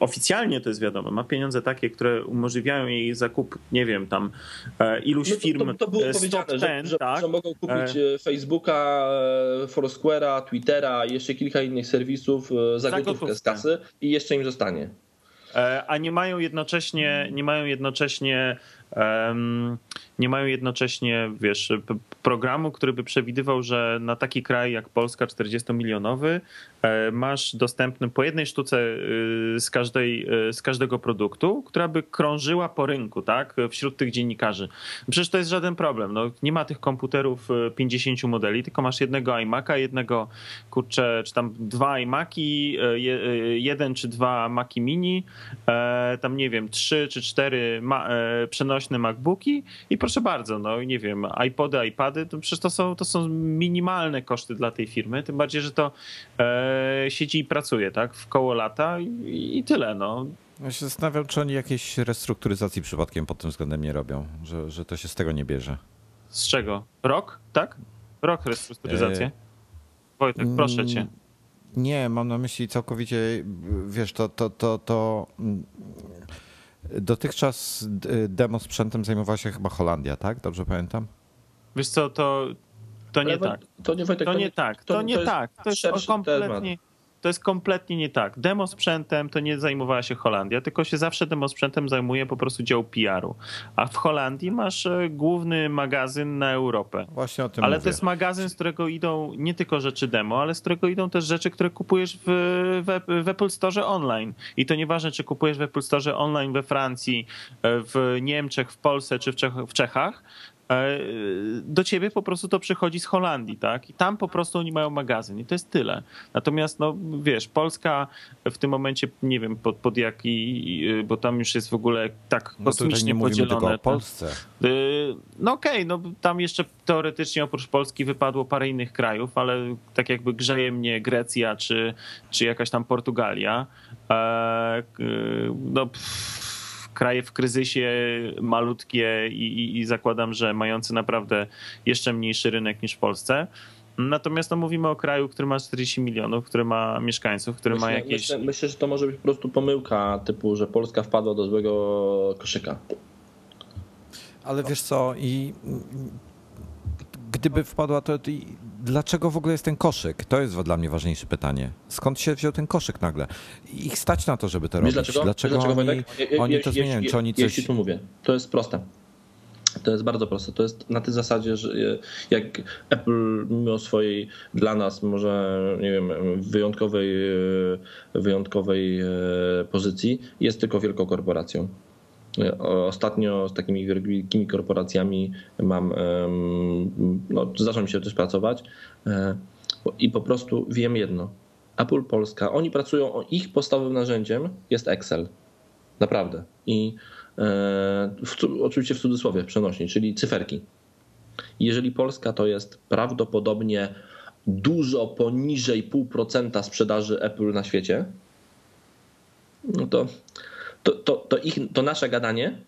oficjalnie to jest wiadomo, ma pieniądze takie, które umożliwiają jej zakup, nie wiem, tam e, iluś No to, firm. to, to było e, powiedziane, top że, 10, że, tak? że mogą kupić Facebooka, Foursquare'a, Twittera i jeszcze kilka innych serwisów za, Za gotówkę z kasy i jeszcze im zostanie. A nie mają jednocześnie, nie mają jednocześnie, nie mają jednocześnie, wiesz, programu, który by przewidywał, że na taki kraj jak Polska 40-milionowy e, masz dostępny po jednej sztuce y, z, każdej, y, z każdego produktu, która by krążyła po rynku, tak, wśród tych dziennikarzy. Przecież to jest żaden problem. No, nie ma tych komputerów y, 50 modeli, tylko masz jednego iMac'a, jednego, kurczę, czy tam dwa y, y, jeden czy dwa Maci Mini, e, tam nie wiem, trzy czy cztery ma, MacBooki i proszę bardzo, no nie wiem, iPody, iPady, to przecież to są, to są minimalne koszty dla tej firmy, tym bardziej, że to e, siedzi i pracuje, tak, w koło lata i, i tyle, no. Ja się zastanawiam, czy oni jakiejś restrukturyzacji przypadkiem pod tym względem nie robią, że, że to się z tego nie bierze. Z czego? Rok, tak? Rok restrukturyzację? E, Wojtek, proszę cię. Nie, mam na myśli całkowicie, wiesz, to, to, to, to mm, dotychczas d- demo sprzętem zajmowała się chyba Holandia, tak? Dobrze pamiętam? Wiesz co, to, to nie Ale tak. To nie, Wojtek, To nie tak, to nie jest tak. To jest kompletnie, temat. To jest kompletnie nie tak. Demo sprzętem to nie zajmowała się Holandia, tylko się zawsze demo sprzętem zajmuje po prostu dział PR-u. A w Holandii masz e, główny magazyn na Europę. Właśnie o tym Ale mówię. to jest magazyn, z którego idą nie tylko rzeczy demo, ale z którego idą też rzeczy, które kupujesz w, w, w Apple Store online. I to nieważne, czy kupujesz w Apple Store online we Francji, e, w Niemczech, w Polsce czy w, Czech, w Czechach. E, Do ciebie po prostu to przychodzi z Holandii, tak? I tam po prostu oni mają magazyn i to jest tyle. Natomiast, no wiesz, Polska w tym momencie, nie wiem pod, pod jaki, bo tam już jest w ogóle tak No kosmicznie nie mówimy tylko podzielone. o Polsce. Y, No okej, no tam jeszcze teoretycznie oprócz Polski wypadło parę innych krajów, ale tak jakby grzeje mnie Grecja czy, czy jakaś tam Portugalia. E, y, No, pff, kraje w kryzysie malutkie i, i, i zakładam, że mające naprawdę jeszcze mniejszy rynek niż w Polsce. Natomiast no, mówimy o kraju, który ma 40 milionów, który ma mieszkańców, który ma Myślę, jakieś. myślę, myślę, że to może być po prostu pomyłka typu, że Polska wpadła do złego koszyka. Ale wiesz co, i gdyby wpadła, to to i dlaczego w ogóle jest ten koszyk? To jest dla mnie ważniejsze pytanie. Skąd się wziął ten koszyk nagle? Ich stać na to, żeby to robić. dlaczego? Dlaczego, Wiesz, oni, Wojtek? Oni to zmieniają? jeśli- Czy oni Jeśli coś... tu mówię, to jest proste. To jest bardzo proste. To jest na tej zasadzie, że jak Apple mimo swojej dla nas może, nie wiem, wyjątkowej, e, wyjątkowej e, pozycji, jest tylko wielką korporacją. Ostatnio z takimi wielkimi korporacjami mam, no, zacząłem się też pracować e, i po prostu wiem jedno. Apple Polska, oni pracują, ich podstawowym narzędziem jest Excel. Naprawdę. I e, w, oczywiście w cudzysłowie przenośni, czyli cyferki. Jeżeli Polska to jest prawdopodobnie dużo poniżej 0,5% sprzedaży Apple na świecie, no to, to, to, to, ich, to nasze gadanie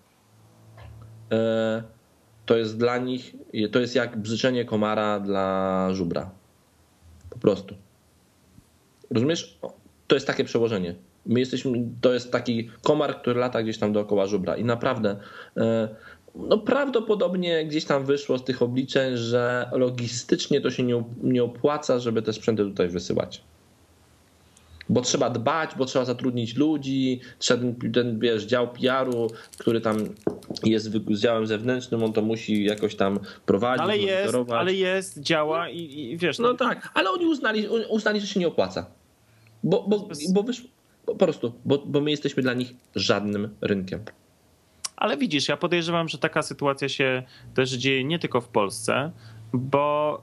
e, to jest dla nich, to jest jak bzyczenie komara dla żubra. Po prostu. Rozumiesz? To jest takie przełożenie. My jesteśmy, to jest taki komar, który lata gdzieś tam dookoła żubra i naprawdę e, no prawdopodobnie gdzieś tam wyszło z tych obliczeń, że logistycznie to się nie opłaca, żeby te sprzęty tutaj wysyłać. Bo trzeba dbać, bo trzeba zatrudnić ludzi, trzeba ten, ten wiesz, dział PR-u, który tam jest z działem zewnętrznym, on to musi jakoś tam prowadzić, Ale jest, ale jest, działa i, i wiesz, No tak, ale oni uznali, uznali że się nie opłaca. Bo, bo, bo, wysz, po prostu, bo, bo my jesteśmy dla nich żadnym rynkiem. Ale widzisz, ja podejrzewam, że taka sytuacja się też dzieje nie tylko w Polsce, bo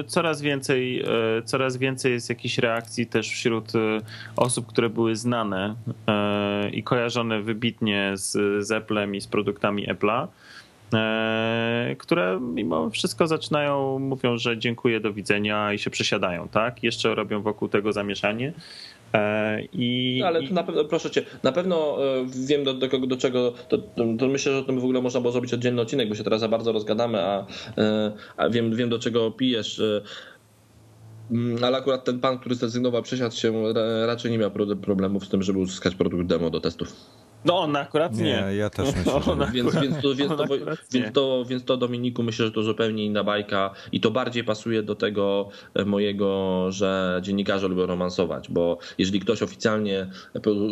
e, coraz więcej, e, coraz więcej jest jakichś reakcji też wśród e, osób, które były znane i kojarzone wybitnie z, z Apple'em i z produktami Apple'a, które mimo wszystko zaczynają, mówią, że dziękuję, do widzenia i się przesiadają, tak? Jeszcze robią wokół tego zamieszanie. E, I, No, ale tu na pewno, proszę cię, na pewno e, wiem do, do, do czego, to, to, to myślę, że o tym w ogóle można było zrobić oddzielny odcinek, bo się teraz za bardzo rozgadamy, a, e, a wiem, wiem do czego pijesz. Mm, ale akurat ten pan, który zrezygnował, przesiadł się, raczej nie miał problemów z tym, żeby uzyskać produkt demo do testów. No on akurat nie. Nie, ja też myślę. Więc, więc, to, więc, to, więc, to, więc to Dominiku myślę, że to zupełnie inna bajka i to bardziej pasuje do tego e, mojego, że dziennikarze lubią romansować, bo jeżeli ktoś oficjalnie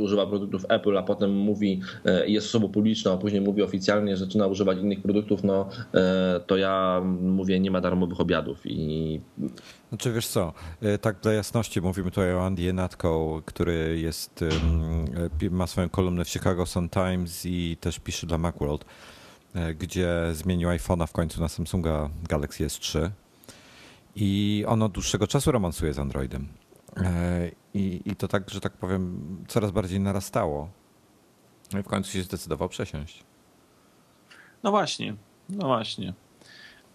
używa produktów Apple, a potem mówi, e, jest osobą publiczną, a później mówi oficjalnie, że zaczyna używać innych produktów, no e, to ja mówię, nie ma darmowych obiadów i znaczy wiesz co, e, tak dla jasności mówimy tutaj o Andy Natko, który jest, e, ma swoją kolumnę w Chicago Sun Times i też pisze dla Macworld, e, gdzie zmienił iPhone'a w końcu na Samsunga Galaxy S3 i on od dłuższego czasu romansuje z Androidem. I, I to tak, że tak powiem, coraz bardziej narastało. No I w końcu się zdecydował przesiąść. No właśnie, no właśnie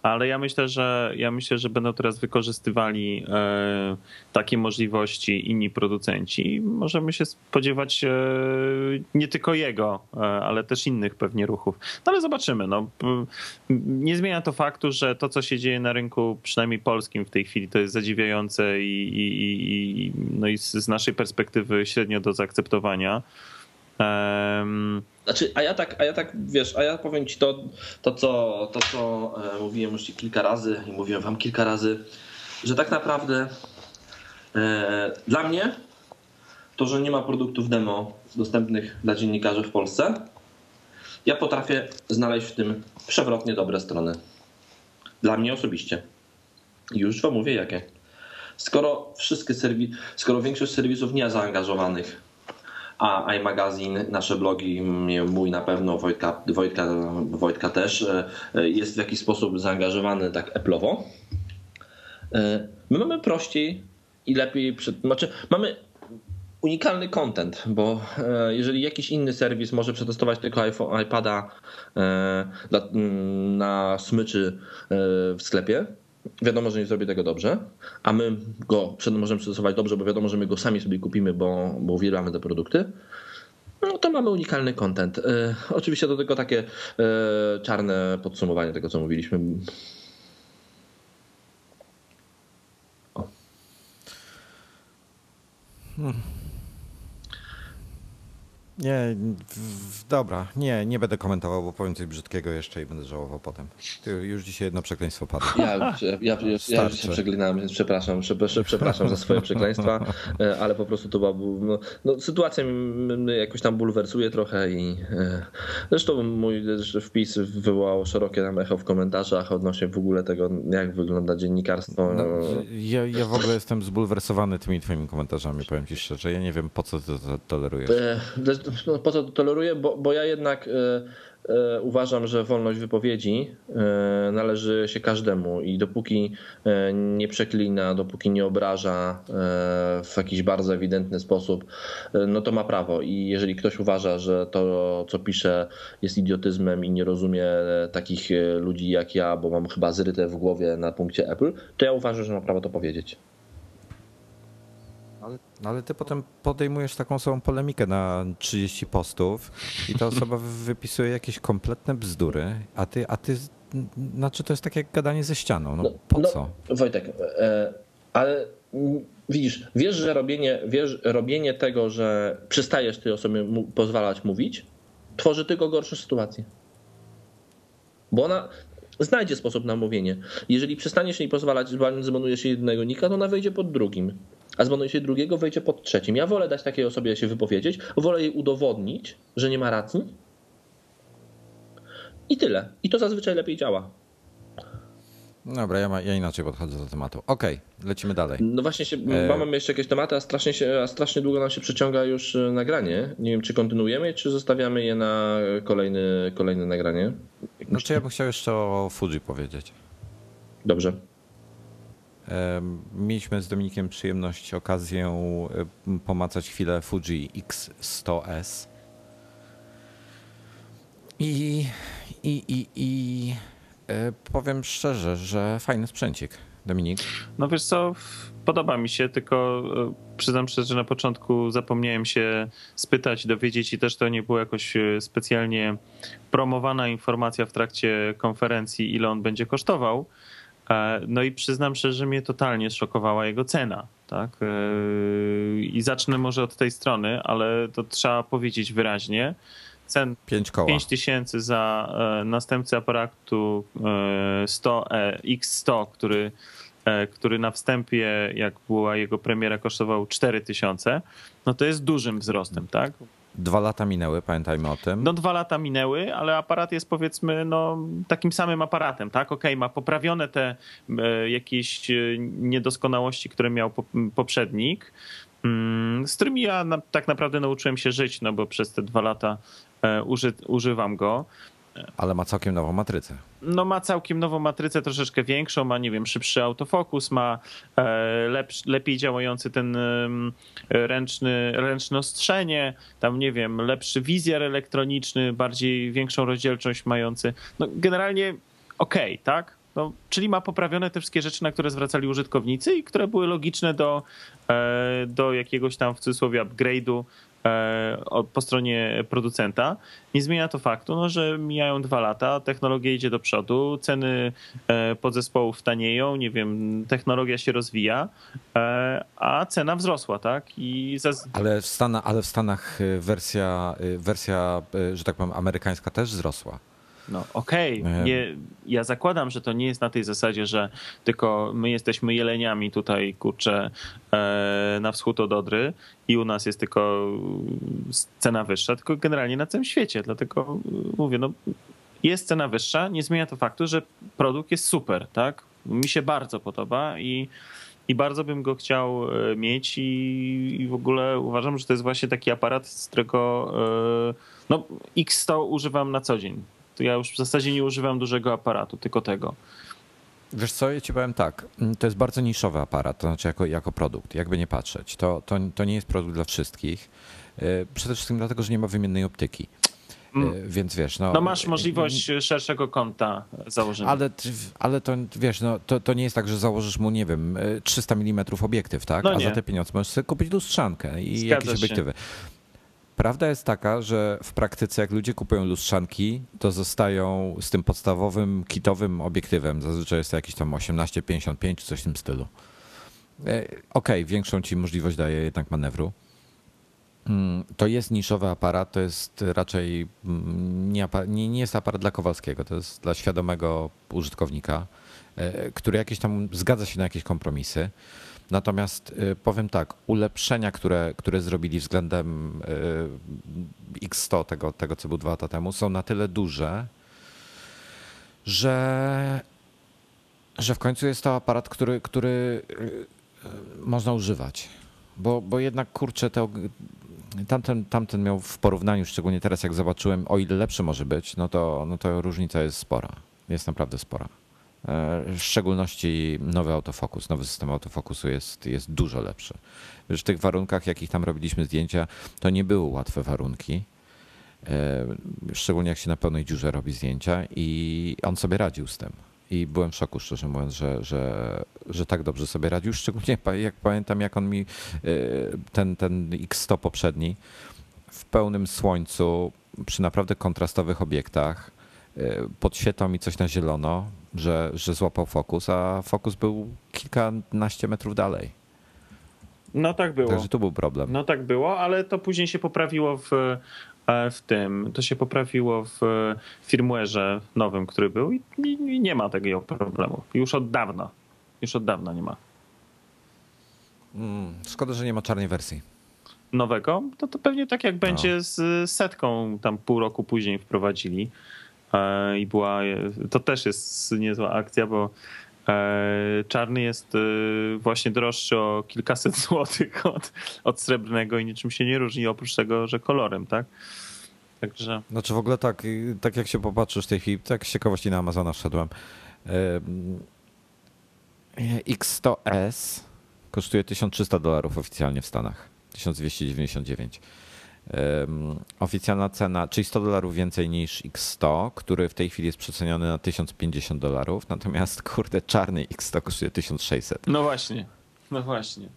ale ja myślę, że ja myślę, że będą teraz wykorzystywali e, takie możliwości inni producenci. Możemy się spodziewać e, nie tylko jego, e, ale też innych pewnie ruchów. No ale zobaczymy. No. Nie zmienia to faktu, że to, co się dzieje na rynku, przynajmniej polskim w tej chwili, to jest zadziwiające i, i, i, no i z naszej perspektywy średnio do zaakceptowania. Um, znaczy, a ja tak, a ja tak, wiesz, a ja powiem ci to, to, co, to, co e, mówiłem już kilka razy i mówiłem wam kilka razy, że tak naprawdę e, dla mnie to, że nie ma produktów demo dostępnych dla dziennikarzy w Polsce, ja potrafię znaleźć w tym przewrotnie dobre strony. Dla mnie osobiście. Już wam mówię jakie. Skoro wszystkie serwi- skoro większość serwisów nie zaangażowanych a iMagazine, nasze blogi, mój na pewno, Wojtka, Wojtka, Wojtka też, e, jest w jakiś sposób zaangażowany tak Apple'owo. E, my mamy prościej i lepiej, przed, znaczy mamy unikalny content, bo e, jeżeli jakiś inny serwis może przetestować tylko iPada na smyczy w sklepie, wiadomo, że nie zrobi tego dobrze, a my go możemy przystosować dobrze, bo wiadomo, że my go sami sobie kupimy, bo, bo uwielbiamy te produkty, no to mamy unikalny content. E, oczywiście do tego takie e, czarne podsumowanie tego, co mówiliśmy. O. Hmm. Nie, dobra, nie, nie będę komentował, bo powiem coś brzydkiego jeszcze i będę żałował potem. Ty, już dzisiaj jedno przekleństwo padło. Ja, ja, ja, ja już się przeklinałem, więc przepraszam, przepraszam za swoje przekleństwa, e, ale po prostu to była, no, no, sytuacja mnie jakoś tam bulwersuje trochę i e, zresztą mój wpis wywołał szerokie tam echo w komentarzach odnośnie w ogóle tego, jak wygląda dziennikarstwo. No, ja, ja w ogóle jestem zbulwersowany tymi twoimi komentarzami, powiem ci szczerze. Ja nie wiem, po co ty to tolerujesz. Po co to toleruję, bo, bo ja jednak e, e, uważam, że wolność wypowiedzi e, należy się każdemu i dopóki nie przeklina, dopóki nie obraża w jakiś bardzo ewidentny sposób, no to ma prawo. I jeżeli ktoś uważa, że to, co pisze, jest idiotyzmem i nie rozumie takich ludzi jak ja, bo mam chyba zryte w głowie na punkcie Apple, to ja uważam, że ma prawo to powiedzieć. Ale, no ale ty potem podejmujesz taką samą polemikę na 30 postów i ta osoba wypisuje jakieś kompletne bzdury, a ty, a ty znaczy to jest takie jak gadanie ze ścianą. No, no po no, co? Wojtek, e, ale widzisz, wiesz, że robienie, wiesz, robienie tego, że przestajesz tej osobie pozwalać mówić, tworzy tylko gorszą sytuację. Bo ona znajdzie sposób na mówienie. Jeżeli przestaniesz jej pozwalać, zbanujesz jednego nika, to ona wejdzie pod drugim a zbanuje się drugiego, wejdzie pod trzecim. Ja wolę dać takiej osobie się wypowiedzieć, wolę jej udowodnić, że nie ma racji i tyle. I to zazwyczaj lepiej działa. Dobra, ja, ma, ja inaczej podchodzę do tematu. Okej, okay, lecimy dalej. No właśnie, się, e... mamy jeszcze jakieś tematy, a strasznie, się, a strasznie długo nam się przeciąga już e, nagranie. Nie wiem, czy kontynuujemy, czy zostawiamy je na kolejny, kolejne nagranie. Znaczy ja bym chciał jeszcze o Fuji powiedzieć. Dobrze. Mieliśmy z Dominikiem przyjemność, okazję pomacać chwilę Fuji X100S. I, i, i, i e, powiem szczerze, że fajny sprzęcik. Dominik? No wiesz co, podoba mi się, tylko e, przyznam szczerze, że na początku zapomniałem się spytać, dowiedzieć i też to nie była jakoś e, specjalnie promowana informacja w trakcie konferencji, ile on będzie kosztował. No i przyznam szczerze, że mnie totalnie zszokowała jego cena. Tak? I zacznę może od tej strony, ale to trzeba powiedzieć wyraźnie. Cen 5 koła. 5 tysięcy za następcę aparatu 100, X100, który E, który na wstępie, jak była jego premiera, kosztował 4 tysiące, no to jest dużym wzrostem, tak? Dwa lata minęły, pamiętajmy o tym. No dwa lata minęły, ale aparat jest powiedzmy no, takim samym aparatem, tak? Okej, okay, ma poprawione te e, jakieś e, niedoskonałości, które miał poprzednik, mm, z którymi ja tak naprawdę nauczyłem się żyć, no bo przez te dwa lata e, uży, używam go. Ale ma całkiem nową matrycę. No ma całkiem nową matrycę, troszeczkę większą, ma, nie wiem, szybszy autofokus, ma e, lepsz, lepiej działający ten ręczny, ręczne ostrzenie, tam, nie wiem, lepszy wizjer elektroniczny, bardziej większą rozdzielczość mający. No generalnie okej, okay, tak? No, czyli ma poprawione te wszystkie rzeczy, na które zwracali użytkownicy i które były logiczne do, e, do jakiegoś tam w cudzysłowie upgrade'u E, po stronie producenta. Nie zmienia to faktu, no, że mijają dwa lata, technologia idzie do przodu, ceny e, podzespołów tanieją, nie wiem, technologia się rozwija, a cena wzrosła, tak? I zaz... ale, w Stanach, ale w Stanach wersja, wersja, że tak powiem, amerykańska też wzrosła. No okej, okay. ja zakładam, że to nie jest na tej zasadzie, że tylko my jesteśmy jeleniami tutaj, kurczę, e, na wschód od Odry i u nas jest tylko cena wyższa, tylko generalnie na całym świecie. Dlatego mówię, no jest cena wyższa, nie zmienia to faktu, że produkt jest super, tak? Mi się bardzo podoba i i bardzo bym go chciał e, mieć i, i, w ogóle uważam, że to jest właśnie taki aparat, z którego e, no, X100 używam na co dzień to ja już w zasadzie nie używam dużego aparatu, tylko tego. Wiesz co, ja ci powiem tak, mm, to jest bardzo niszowy aparat, to znaczy jako, jako produkt, jakby nie patrzeć. To, to, to nie jest produkt dla wszystkich. E, przede wszystkim dlatego, że nie ma wymiennej optyki. E, mm. Więc wiesz, no. No masz e, możliwość szerszego konta założenia. Ale, ale to wiesz, no, to, to nie jest tak, że założysz mu, nie wiem, 300 mm obiektyw, tak? No A za te pieniądze możesz sobie kupić lustrzankę i Zgadza jakieś obiektywy. Prawda jest taka, że w praktyce jak ludzie kupują lustrzanki, to zostają z tym podstawowym kitowym obiektywem. Zazwyczaj jest to jakiś tam 18-55 czy coś w tym stylu. E, okej, okay, większą ci możliwość daje jednak manewru. Mm, to jest niszowy aparat, to jest raczej mm, nie, nie, jest aparat dla Kowalskiego, to jest dla świadomego użytkownika, e, który jakieś tam zgadza się na jakieś kompromisy. Natomiast y, powiem tak, ulepszenia, które, które zrobili względem y, X100, tego, tego co był dwa lata temu, są na tyle duże, że, że w końcu jest to aparat, który, który y, można używać. Bo, bo jednak kurczę, te, tamten, tamten miał w porównaniu, szczególnie teraz jak zobaczyłem, o ile lepszy może być, no to, no to różnica jest spora. Jest naprawdę spora. E, w szczególności nowy autofokus, nowy system autofokusu jest, jest dużo lepszy. w tych warunkach, jakich tam robiliśmy zdjęcia, to nie były łatwe warunki. E, szczególnie jak się na pełnej dziurze robi zdjęcia i on sobie radził z tym. I byłem w szoku, szczerze mówiąc, że, że, że tak dobrze sobie radził. Szczególnie jak pamiętam, jak on mi e, ten, ten X100 poprzedni w pełnym słońcu, przy naprawdę kontrastowych obiektach, podświetlał mi coś na zielono, że, że złapał fokus, a fokus był kilkanaście metrów dalej. No tak było. Także tu był problem. No tak było, ale to później się poprawiło w, e, w tym. To się poprawiło w firmware'ze nowym, który był i, i nie ma takiego problemu. Już od dawna. Już od dawna nie ma. Mm, szkoda, że nie ma czarnej wersji. Nowego? To, to pewnie tak jak no. będzie z setką tam pół roku później wprowadzili. E, i była, to też jest niezła akcja, bo e, czarny jest e, właśnie droższy o kilkaset złotych od, od srebrnego i niczym się nie różni, oprócz tego, że kolorem, tak? Także... Znaczy w ogóle tak, tak jak się popatrzysz w tej chwili, tak z ciekawości na Amazona wszedłem. X100S kosztuje 1300 dolarów oficjalnie w Stanach. 1299 oficjalna cena, czyli 100 dolarów więcej niż X100, który w tej chwili jest przeceniony na 1050 dolarów, natomiast kurde, czarny X100 kosztuje 1600. No właśnie, no właśnie.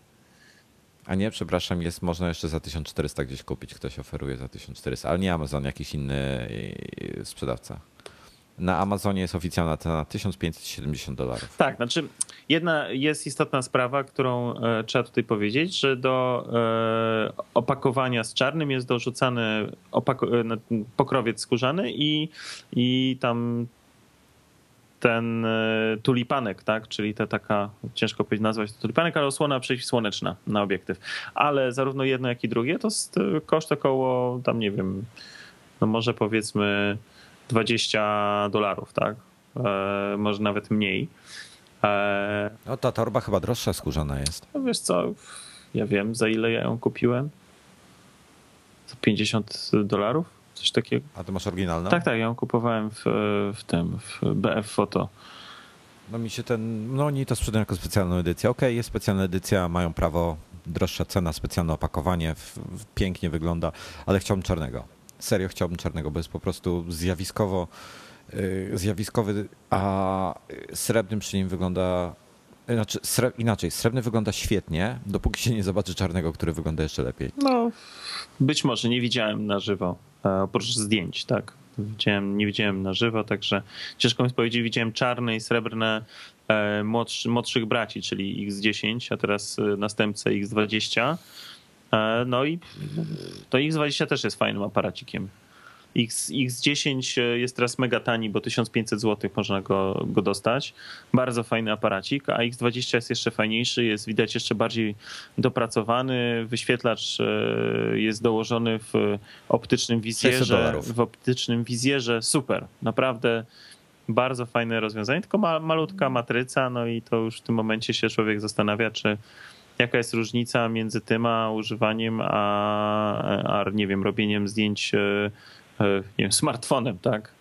A nie, przepraszam, jest można jeszcze za 1400 gdzieś kupić, ktoś oferuje za 1400, ale nie Amazon, jakiś inny sprzedawca. Na Amazonie jest oficjalna cena 1570 dolarów. Tak, znaczy jedna jest istotna sprawa, którą e, trzeba tutaj powiedzieć, że do e, opakowania z czarnym jest dorzucany e, pokrowiec skórzany i, i tam ten tulipanek, tak? czyli ta taka, ciężko powiedzieć nazwać to tulipanek, ale osłona przeciwsłoneczna na obiektyw. Ale zarówno jedno, jak i drugie to jest koszt około, tam nie wiem, no może powiedzmy 20 dolarów, tak? E, może nawet mniej. E... No ta torba chyba droższa skórzana jest. No wiesz co, ja wiem za ile ja ją kupiłem. Za 50 dolarów? Coś takiego. A to masz oryginalną? Tak, tak, ja ją kupowałem w, w tym, w BF Photo. No mi się ten, no oni to sprzedają jako specjalną edycję. Okej, okay, jest specjalna edycja, mają prawo, droższa cena, specjalne opakowanie, pięknie wygląda, ale chciałbym czarnego. Serio chciałbym czarnego, bo jest po prostu zjawiskowo yy, zjawiskowy, a srebrnym przy nim wygląda znaczy, sre, inaczej, srebrny wygląda świetnie, dopóki się nie zobaczy czarnego, który wygląda jeszcze lepiej. No, być może nie widziałem na żywo. E, oprócz zdjęć, tak. Widziałem, nie widziałem na żywo, także ciężko mi powiedzieć, widziałem czarne i srebrne e, młodszy, młodszych braci, czyli X10, a teraz e, następcę X20. No i to X20 też jest fajnym aparacikiem. X, X10 jest teraz mega tani, bo 1500 zł można go, go dostać. Bardzo fajny aparacik, a X20 jest jeszcze fajniejszy, jest widać jeszcze bardziej dopracowany. Wyświetlacz e, jest dołożony w optycznym wizjerze. W optycznym wizjerze super, naprawdę bardzo fajne rozwiązanie, tylko ma, malutka matryca, no i to już w tym momencie się człowiek zastanawia, czy jaka jest różnica między tym a używaniem, a, a nie wiem, robieniem zdjęć e, E, nie wiem, smartfonem, tak?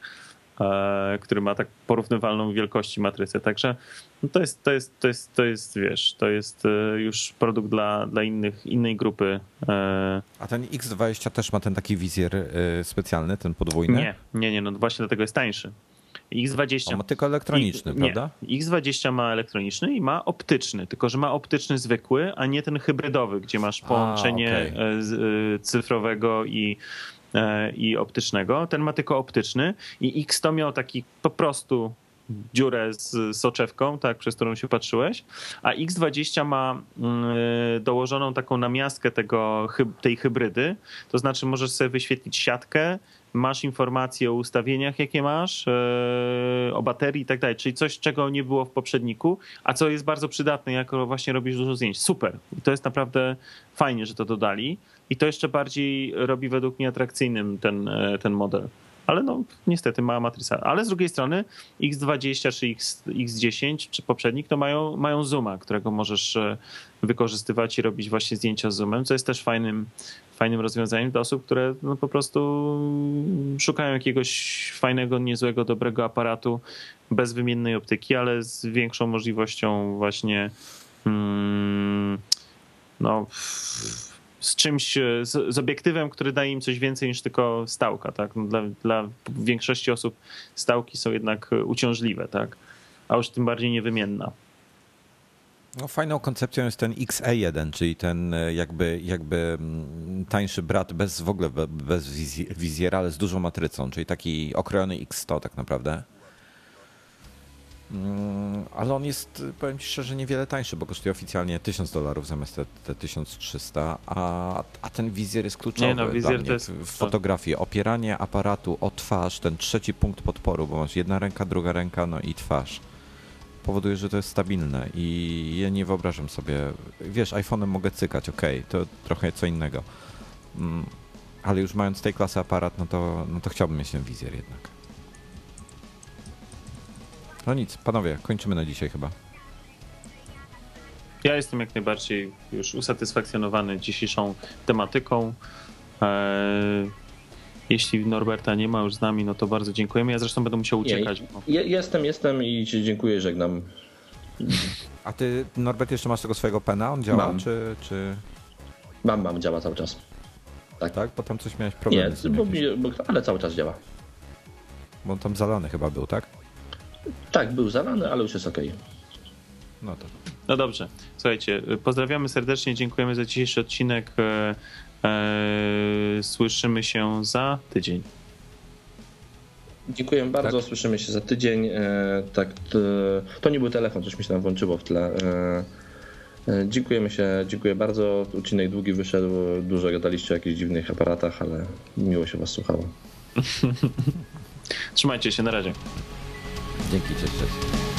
E, który ma tak porównywalną wielkości matrycę. Także no to, jest, to, jest, to, jest, to jest, wiesz, to jest już produkt dla, dla innych, innej grupy. A ten X20 też ma ten taki wizjer specjalny, ten podwójny? Nie, nie, nie, no właśnie dlatego jest tańszy. X20. On ma tylko elektroniczny, I, prawda? Nie. X20 ma elektroniczny i ma optyczny, tylko że ma optyczny zwykły, a nie ten hybrydowy, gdzie masz połączenie a, okay. cyfrowego i E, i optycznego. Ten ma tylko optyczny i X100 miał taki po prostu dziurę z soczewką, tak, przez którą się patrzyłeś, a X20 ma mm, dołożoną taką namiastkę tego, tej hybrydy, to znaczy możesz sobie wyświetlić siatkę, masz informacje o ustawieniach, jakie masz, e, o baterii i tak dalej, czyli coś, czego nie było w poprzedniku, a co jest bardzo przydatne, jak właśnie robisz dużo zdjęć. Super. I to jest naprawdę fajnie, że to dodali i to jeszcze bardziej robi według mnie atrakcyjnym ten, e, ten model. Ale no, niestety mała matryca. Ale z drugiej strony X20 czy X, X10 czy poprzednik to mają, mają zooma, którego możesz e, wykorzystywać i robić właśnie zdjęcia zoomem, co jest też fajnym, fajnym rozwiązaniem dla osób, które no po prostu szukają jakiegoś fajnego, niezłego, dobrego aparatu bez wymiennej optyki, ale z większą możliwością właśnie mm, no z czymś, z, z, obiektywem, który daje im coś więcej niż tylko stałka. Tak? No dla, dla większości osób stałki są jednak uciążliwe, tak? a już tym bardziej niewymienna. No, fajną koncepcją jest ten XE1, czyli ten e, jakby, jakby mm, tańszy brat bez w ogóle bez wizjera, ale z dużą matrycą, czyli taki okrojony X100 tak naprawdę. Mm, ale on jest, powiem Ci szczerze, niewiele tańszy, bo kosztuje oficjalnie 1000 dolarów zamiast te, te 1300, a, a ten wizjer jest kluczowy Nie, no, wizjer to jest... w fotografii. Opieranie aparatu o twarz, ten trzeci punkt podporu, bo masz jedna ręka, druga ręka, no i twarz powoduje, że to jest stabilne i ja nie wyobrażam sobie, wiesz, iPhone'em mogę cykać, ok, to trochę co innego, mm, ale już mając tej klasy aparat, no to, no to chciałbym mieć ten wizjer jednak. No nic, panowie, kończymy na dzisiaj chyba. Ja jestem jak najbardziej już usatysfakcjonowany dzisiejszą tematyką. Eee, jeśli Norberta nie ma już z nami, no to bardzo dziękujemy. Ja zresztą będę musiał uciekać. Nie, jestem, jestem i ci dziękuję, żegnam. A ty, Norbert, jeszcze masz tego swojego pena? On działa, mam. czy, czy... Mam, mam, działa cały czas. Tak, tak? Potem coś miałeś problem. Nie, bo, bo, ale cały czas działa. Bo on tam zalany chyba był, tak? Tak, był zalany, ale już jest ok. No to. No dobrze. Słuchajcie, pozdrawiamy serdecznie, dziękujemy za dzisiejszy odcinek. E, e, słyszymy się za tydzień. Dziękuję bardzo, tak? słyszymy się za tydzień. E, tak, to, to, nie był telefon, coś mi się tam włączyło w tle. Dziękujemy się, dziękuję bardzo. Odcinek długi wyszedł, dużo gadaliście o jakichś dziwnych aparatach, ale miło się was słuchało. Trzymajcie się, na razie. Dzięki, cześć, cześć.